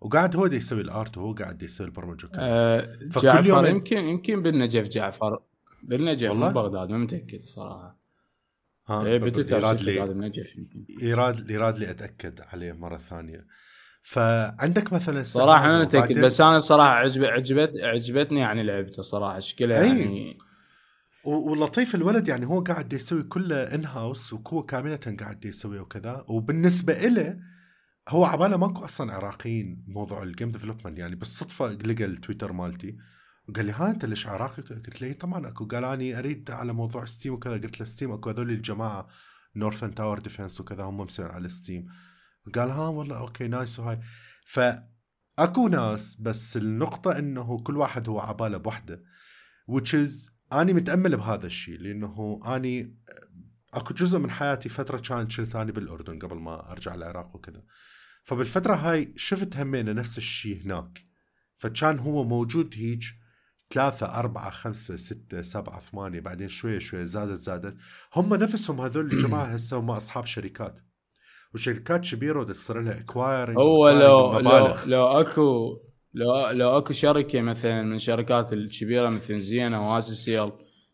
A: وقاعد هو دي يسوي ال art وهو قاعد يسوي البرمجة وكذا.
B: آه،
A: فكل
B: جعفر
A: يومين-
B: يمكن يمكن بالنجف جعفر. بالنجف
A: والله؟
B: بغداد ما متأكد صراحة.
A: ها
B: إيه
A: ب- ب-
B: بتويتر
A: يراد يراد لي أتأكد عليه مرة ثانية. فعندك مثلا
B: صراحة
A: السعادة
B: متاكد بس أنا صراحة عجب عجبت عجبتني يعني لعبته صراحة شكلها
A: أي.
B: يعني.
A: و- واللطيف الولد يعني هو قاعد يسوي كله in-house وهو كاملة قاعد يسوي وكذا. وبالنسبة له هو عباله ماكو أصلا عراقيين بموضوع ال game development يعني بالصدفة لقى التويتر مالتي. وقال لي ها أنت ليش عراقي؟ قلت له "إي طبعا أكو. قال اني أريد على موضوع Steam وكذا. قلت له Steam أكو هذول الجماعة Northern Tower Defense وكذا هم مسوين على Steam قال ها والله okay nice وهاي. فاكو ناس بس النقطة إنه كل واحد هو عباله بوحده which is أني متأمل بهذا الشيء لأنه أني أكو جزء من حياتي فترة كانت شلت أني بالأردن قبل ما أرجع العراق وكذا. فبالفترة هاي شفت همينه نفس الشيء هناك فكان هو موجود هيج ثلاثة أربعة خمسة ستة سبعة ثمانية بعدين شوية شوية زادت زادت. هم نفسهم هذول الجماعة هسه هم أصحاب شركات. وشركات كبيرة وتصير لها acquiring
B: هو لو لو لو اكو لو لو أكو شركة مثلا من الشركات الكبيرة مثل زين و Asiacell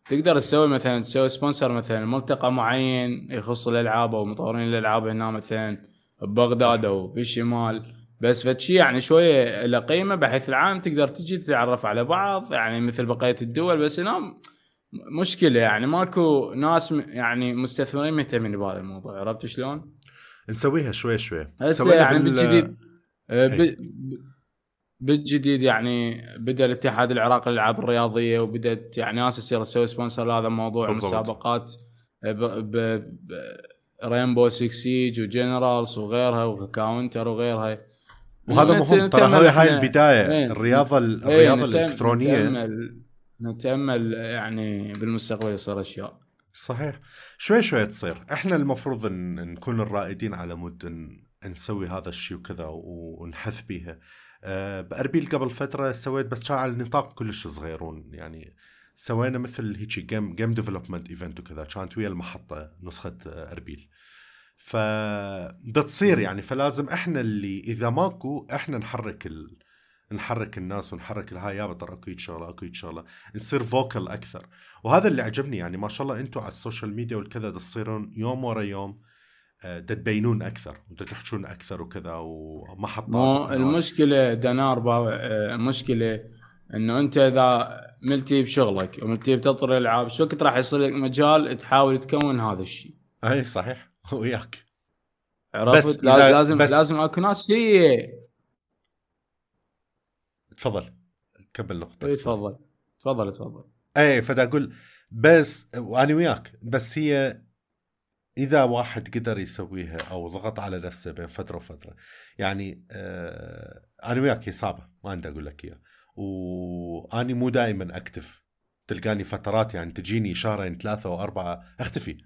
B: تقدر تسوي مثلا تسوي sponsor مثلا ملتقى معين يخص الألعاب أو مطورين الألعاب هنا مثلا ببغداد. أو بالشمال بس فشي يعني شوية له قيمة بحيث العام تقدر تجي تتعرف على بعض. يعني مثل بقية الدول بس هنا مشكلة يعني. ماكو ناس يعني مستثمرين مهتمين بهذا الموضوع. عرفت شلون؟
A: نسويها شوي شوي.
B: هسه يعني
A: بال-
B: بالجديد. آه،
A: إي.
B: ب- بالجديد يعني بدأ الاتحاد العراقي للألعاب الرياضية وبدأت يعني ناس تصير تسوي sponsor لهذا الموضوع.
A: بالضبط.
B: مسابقات آه، ب ب ب Rainbow 6 Siege و Generals وغيرها و Counter وغيرها.
A: وهذا مهم. ترى
B: نتأمل
A: هاي هاي
B: إحنا-
A: البداية
B: إيه.
A: الرياضة
B: إيه،
A: الرياضة
B: نتأم-
A: الإلكترونية.
B: نتأمل يعني بالمستقبل يصير أشياء.
A: صحيح. شوي شوي تصير. إحنا المفروض ان نكون الرائدين على مود ان نسوي هذا الشيء وكذا ونحث بيها. أه بأربيل قبل فترة سويت بس كان على نطاق كلش صغيرون. يعني سوينا مثل هيك game game development event وكذا. كانت ويا المحطة نسخة آه، أربيل ف ده تصير يعني. فلازم إحنا اللي إذا ماكو إحنا نحرك ال... نحرك الناس ونحرك الهاي يابا ترى اكو شغلة اكو شغلة. نصير vocal أكثر. وهذا اللي عجبني يعني ما شاء الله أنتم على ال social media والكذا تصيرون يوم ورا يوم آه، تبينون أكثر وتحجون أكثر وكذا ومحطات
B: المشكلة دنار آه، المشكلة إنه أنت إذا ملتي بشغلك وملتي بتطر ألعاب شو وقت راح يصير لك مجال تحاول تكون هذا الشيء؟
A: أي صحيح. وياك.
B: بس لازم بس لازم أكو ناس هي
A: تفضل. كمل نقطتك
B: تفضل. تفضل تفضل.
A: اي فدا أقول بس وأنا وياك بس هي إذا واحد قدر يسويها أو ضغط على نفسه بين فترة وفترة يعني آه أنا وياك هي صعبه ما عندي أقول لك اياها واني مو دائما أكتف تلقاني فترات يعني تجيني شهرين ثلاثة وأربعة أختفي.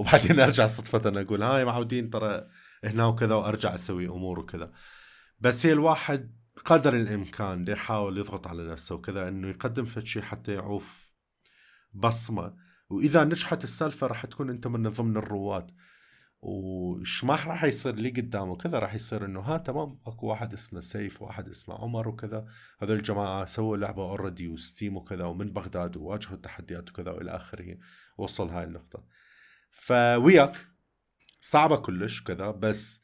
A: وبعدين ارجع صدفة أقول هاي معودين ترى هنا وكذا وأرجع أسوي أمور وكذا. بس هي الواحد قدر الإمكان يحاول يضغط على نفسه وكذا إنه يقدم فد شيء حتى يعوف بصمة. وإذا نجحت السالفة راح تكون أنت من ضمن الرواد. وش ما راح يصير لي قدامه كذا راح يصير إنه ها تمام أكو واحد اسمه سيف وواحد اسمه عمر وكذا. هذول الجماعة سووا لعبة already و Steam وكذا ومن بغداد وواجهوا التحديات وكذا وإلى آخره. وصل هاي النقطة. فوياك صعبة كلش كذا بس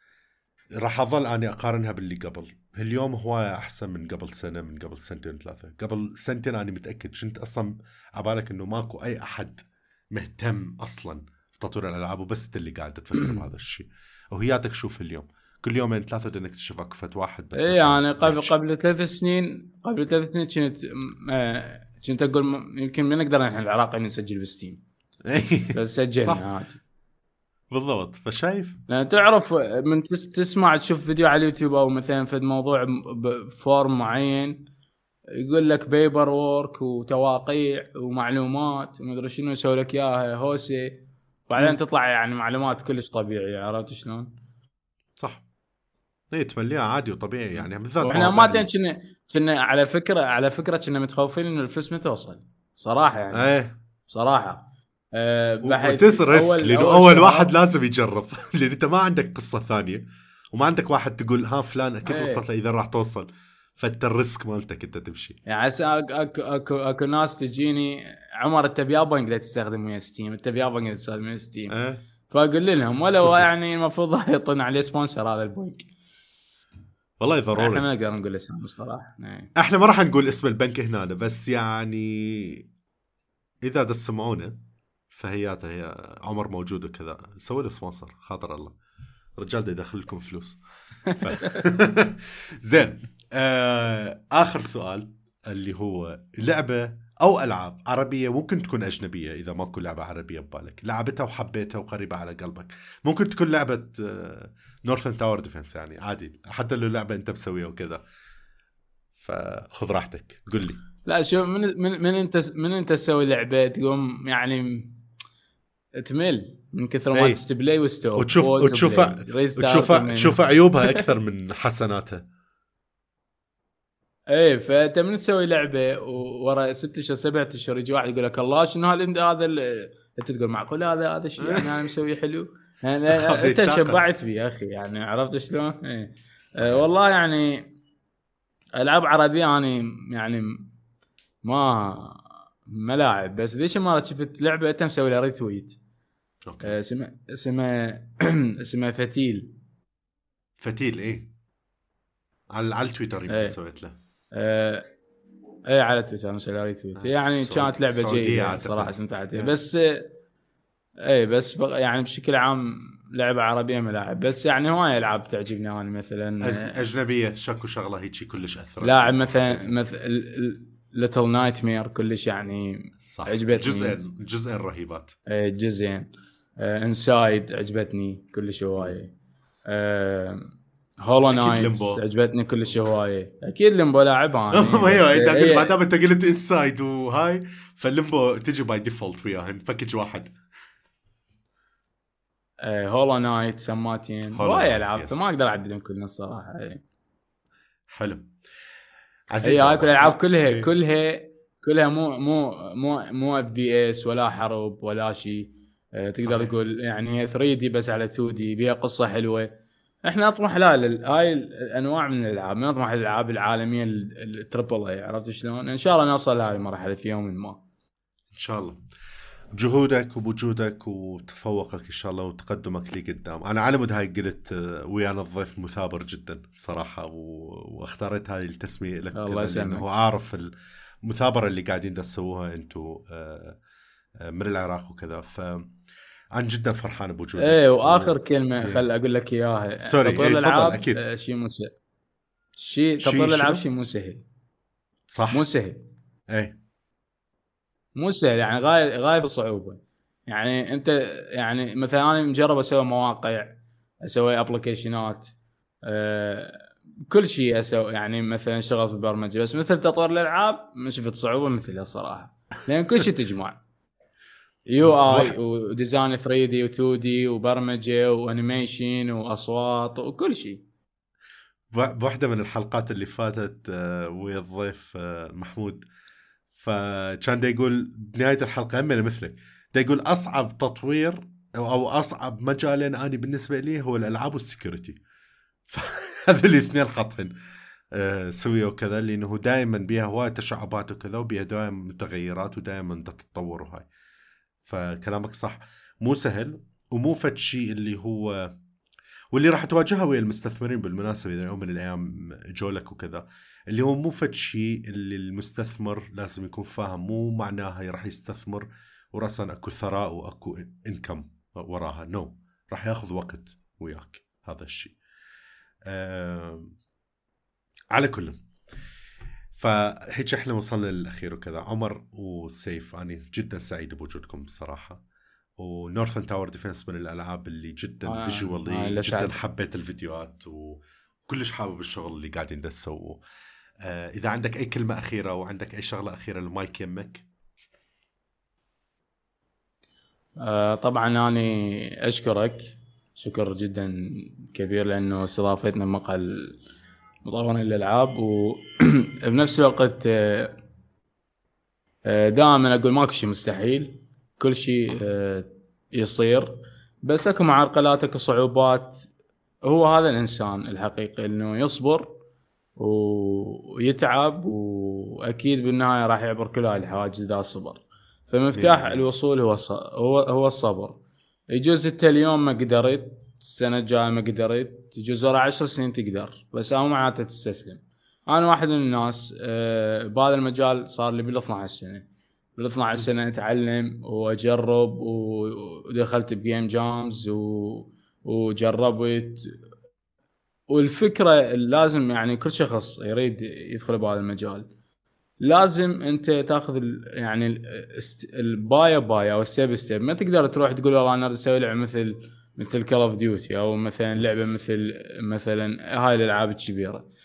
A: راح أظل أني أقارنها باللي قبل. اليوم هواية أحسن من قبل سنة من قبل سنتين ثلاثة. قبل سنتين أنا متأكد. كنت أصلا عبالك إنه ماكو أي أحد مهتم أصلا تطوير الألعاب وبس أنت اللي قاعد تفكر بهذا الشيء وهياتك شوف اليوم كل يومين ثلاثة بدك تكتشف اكفت واحد بس
B: اي يعني قبل قبل ثلاث سنين قبل ثلاث سنين كنت آه، كنت أقول يمكن ما نقدر نحن العراقي نسجل بستيم. بس سجلنا عادي.
A: بالضبط. فشايف؟
B: لأن تعرف من تسمع تشوف فيديو على اليوتيوب أو مثلا في موضوع بفورم معين يقول لك paperwork وتواقيع ومعلومات ومدري شنو يسوي لك إياها هوسي. بعدين تطلع يعني معلومات كلش طبيعية عرفت شلون؟
A: صح. اي تمليها عادي وطبيعي يعني
B: بالذات إحنا ما كنا كنا على فكرة على فكرة كنا متخوفين إنه الفلوس ما توصل صراحة يعني.
A: إيه.
B: صراحة.
A: أه و it's risk لأنه أول, أول واحد لازم يجرب. لأن أنت ما عندك قصة ثانية وما عندك واحد تقول ها فلان أكيد إيه. وصلت إذا راح توصل. فأنت ال risk مالتك أنت تمشي.
B: يعني اكو اكو أكو ناس تجيني عمر أنت بيا بانك تستخدم ويا Steam؟ أنت بيا بانك تستخدم ويا Steam؟ أه؟ فأقول لهم ولو يعني المفروض يعطون عليه sponsor هذا البنك.
A: والله ضروري.
B: إحنا ما نقدر نقول اسمه الصراحه
A: إيه. إحنا ما راح نقول اسم البنك هنا بس يعني إذا تسمعونا فهياته هي عمر موجود وكذا. سوي له sponsor خاطر الله. الرجال ده يدخل لكم فلوس. ف... زين. آه آخر سؤال اللي هو لعبة أو ألعاب عربية ممكن تكون أجنبية إذا ماكو لعبة عربية ببالك. لعبتها وحبيتها وقريبة على قلبك. ممكن تكون لعبة Northern Tower Defense يعني عادي. حتى لو لعبة أنت مسويها وكذا. فخذ راحتك. قل لي.
B: لا شو من من, من أنت من أنت تسوي لعبة تقوم يعني تمل من كثر ما test play و stop.
A: وتشوف وتشوف وتشوف تشوف عيوبها أكثر من حسناتها.
B: إيه فأنت من تسوي لعبة ورا ست اشهر سبعة اشهر يجي واحد يقول لك الله شنو هذا؟ هذا أنت تقول معقول هذا؟ هذا الشيء يعني أنا مسوي حلو. يعني أنت شبعت بي يا أخي يعني عرفت شلون؟ إيه. آه والله يعني ألعاب عربية أنا يعني ما ملاعب بس ذيش المره شفت لعبة أنت مسوي لها retweet okay. اسمها اسمها اسمها فتيل.
A: فتيل إيه. على على التويتر يمكن إيه. سويت له.
B: آه إيه على تويتر مسوي retweet آه يعني كانت لعبة جيدة صراحة استمتعت فيها. بس إيه بس يعني بشكل عام لعبة عربية ملاعب. بس يعني هواي ألعاب تعجبني أنا مثلا.
A: أز... أجنبية شكو شغلة هيك كلش أثرت
B: لاعب مثلا مثل Little Nightmares كلش يعني
A: صح. عجبتني. جزئين جزئين رهيبات.
B: إيه جزئين. Inside آه عجبتني كلش هواية. آه Hollow Knight عجبتني كلش هواية. أكيد Limbo لاعبها.
A: أيوه أنت قلت ما دام أنت قلت Inside وهاي فال Limbo تجي by default وياهن package واحد.
B: Hollow Knight سماتين. هواي ألعاب فما أقدر اعدلهم كلهم الصراحة.
A: حلو.
B: عزيز هاي كل الألعاب كلها. كلها كلها مو مو مو مو FPS ولا حرب ولا شيء آه، تقدر صحيح. تقول يعني هي 3D بس على 2D بيها قصة حلوة. إحنا نطمح لا هاي الأنواع من الألعاب نطمح الالعاب العالمية ال triple A عرفت شلون؟ إن شاء الله نوصل لهذه المرحلة في يوم ما.
A: إن شاء الله. جهودك ووجودك وتفوقك إن شاء الله وتقدمك لي قدام. أنا على مود هاي قلت آه، ويانا الضيف مثابر جدا بصراحة و... واختاريت هاي التسمية لك
B: الله يسلمك.
A: هو عارف المثابرة اللي قاعدين تسووها أنتم آه، آه، من العراق وكذا. ف أنا جدا فرحان بوجودك
B: إيه وآخر كلمة إيه. خل أقول لك إياها.
A: sorry تطوير إيه الألعاب أكيد.
B: شيء مو سهل. شيء تطوير الألعاب شيء مو سهل.
A: صح.
B: مو سهل.
A: إيه.
B: مو سهل يعني غايه غايه الصعوبه يعني أنت يعني مثلا أنا مجرب أسوي مواقع أسوي application ات أه كل شيء أسوي. يعني مثلا أشتغل في البرمجة. بس مثل تطوير الألعاب ما شفت صعوبه مثلها صراحة. لأن كل شيء تجمع. UI و design 3D و 2D وبرمجه و animation واصوات وكل شيء
A: بواحدة من الحلقات اللي فاتت آه، ويا الضيف آه، محمود. فكان دا يقول بنهاية الحلقة هم مثلك دا يقول أصعب تطوير أو أصعب مجالين اني بالنسبة لي هو الألعاب وال security. فهذول الاثنين خطهن آه، سويوا كذا لأنه دائما بيها هواي تشعبات وكذا وبيها دائما متغيرات ودائما تتطور وهاي. فكلامك صح. مو سهل ومو فد شيء اللي هو واللي راح تواجهها ويا المستثمرين بالمناسبة إذا يوم من الأيام جولك وكذا اللي هو مو فد شيء اللي المستثمر لازم يكون فاهم. مو معناها راح يستثمر وراسا أكو ثراء وأكو انكم وراها. نو no. راح ياخذ وقت وياك. هذا الشيء. آه على كل. فهيك إحنا وصلنا للأخير وكذا. عمر وسيف أنا جدا سعيد بوجودكم بصراحة. و Northern Tower Defense من الألعاب اللي جدا آه visually آه جدا حبيت الفيديوهات وكلش حابب الشغل اللي قاعدين تسووه. آه إذا عندك أي كلمة أخيرة وعندك أي شغلة أخيرة المايك يمك.
B: آه طبعا أنا أشكرك. شكر جدا كبير لأنه استضافتنا مقهى مطورين الألعاب وبنفس الوقت آه، آه، دائما أقول ماكو شيء مستحيل كل شيء آه، يصير. بس أكو معرقلات أكو صعوبات. هو هذا الإنسان الحقيقي إنه يصبر ويتعب وأكيد بالنهاية راح يعبر كل هاي الحواجز إذا صبر. فمفتاح الوصول هو هو هو الصبر. يجوز انت اليوم ما قدرت السنة الجايه ما قدرت ورا عشر سنين تقدر. بس أو معناته تستسلم. أنا واحد من الناس آه، بهذا المجال صار لي بال 12 سنة. بال 12 سنة أتعلم وأجرب ودخلت ب game jams وجربت. والفكرة لازم يعني كل شخص يريد يدخل بهذا المجال. لازم أنت تاخذ يعني البايا بايا أو step step ما تقدر تروح تقول والله أنا أسوي لعبة مثل مثل Call of Duty أو مثلا لعبة مثل مثلا هاي الألعاب الكبيرة.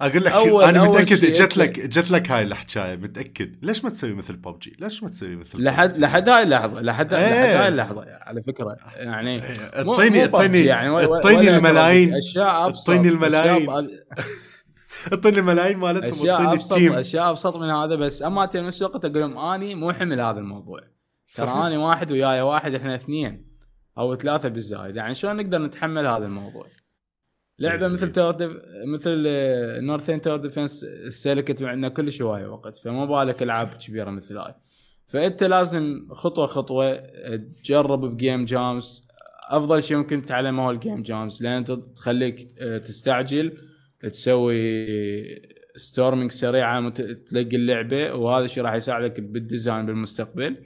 A: أقول لك أول أنا متأكد جت لك جت لك هاي الحكاية متأكد. ليش ما تسوي مثل ببجي ليش ما تسوي مثل
B: لحد لحد هاي اللحظه لحد, إيه. لحد هاي اللحظة على فكرة. يعني
A: اعطيني اعطيني اعطيني الملايين. اعطيني الملايين. اعطيني الملايين مالتهم
B: أشياء ابسط ال team. أشياء أبسط من هذا بس أما نفس الوقت أقول لهم أني مو حمل هذا الموضوع. ترى أني واحد وياي واحد إحنا اثنين. أو ثلاثة بالزايد. يعني شلون نقدر نتحمل هذا الموضوع؟ لعبة مثل tower. مثل Northern Tower Defense استهلكت معنا كل شوية وقت فما بالك ألعاب كبيرة مثل هاي. فأنت لازم خطوة خطوة تجرب ب game jams أفضل شيء ممكن تتعلمه هو ال game jams لأن تخليك تستعجل تسوي storming سريعه تلقي اللعبة وهذا الشيء راح يساعدك بال design بالمستقبل.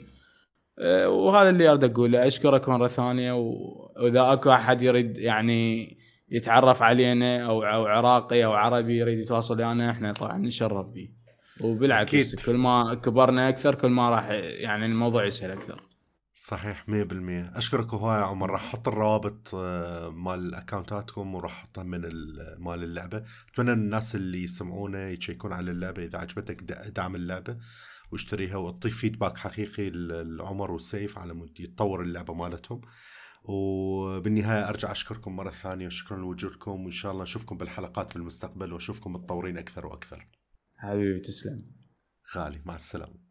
B: وهذا اللي أريد أقوله. أشكرك مرة ثانية وإذا أكو أحد يريد يعني يتعرف علينا أو أو عراقي أو عربي يريد يتواصل ويانا إحنا طبعا نشرف به. وبالعكس أكيد. كل ما كبرنا أكثر كل ما راح يعني الموضوع يسهل أكثر.
A: صحيح 100% أشكرك هواي يا عمر. راح أحط الروابط آه، مال اكونتاتكم وراح أحطها من مال اللعبة. أتمنى الناس اللي يسمعونا يشيكون على اللعبة إذا عجبتك دعم اللعبة. واشتريها وتضيف فيدباك حقيقي لعمر والسيف على مود يتطور اللعبة مالتهم. وبالنهاية أرجع أشكركم مرة ثانية وشكرا لوجودكم وإن شاء الله نشوفكم بالحلقات بالمستقبل وأشوفكم متطورين أكثر وأكثر.
B: حبيبي تسلم.
A: غالي مع السلامة.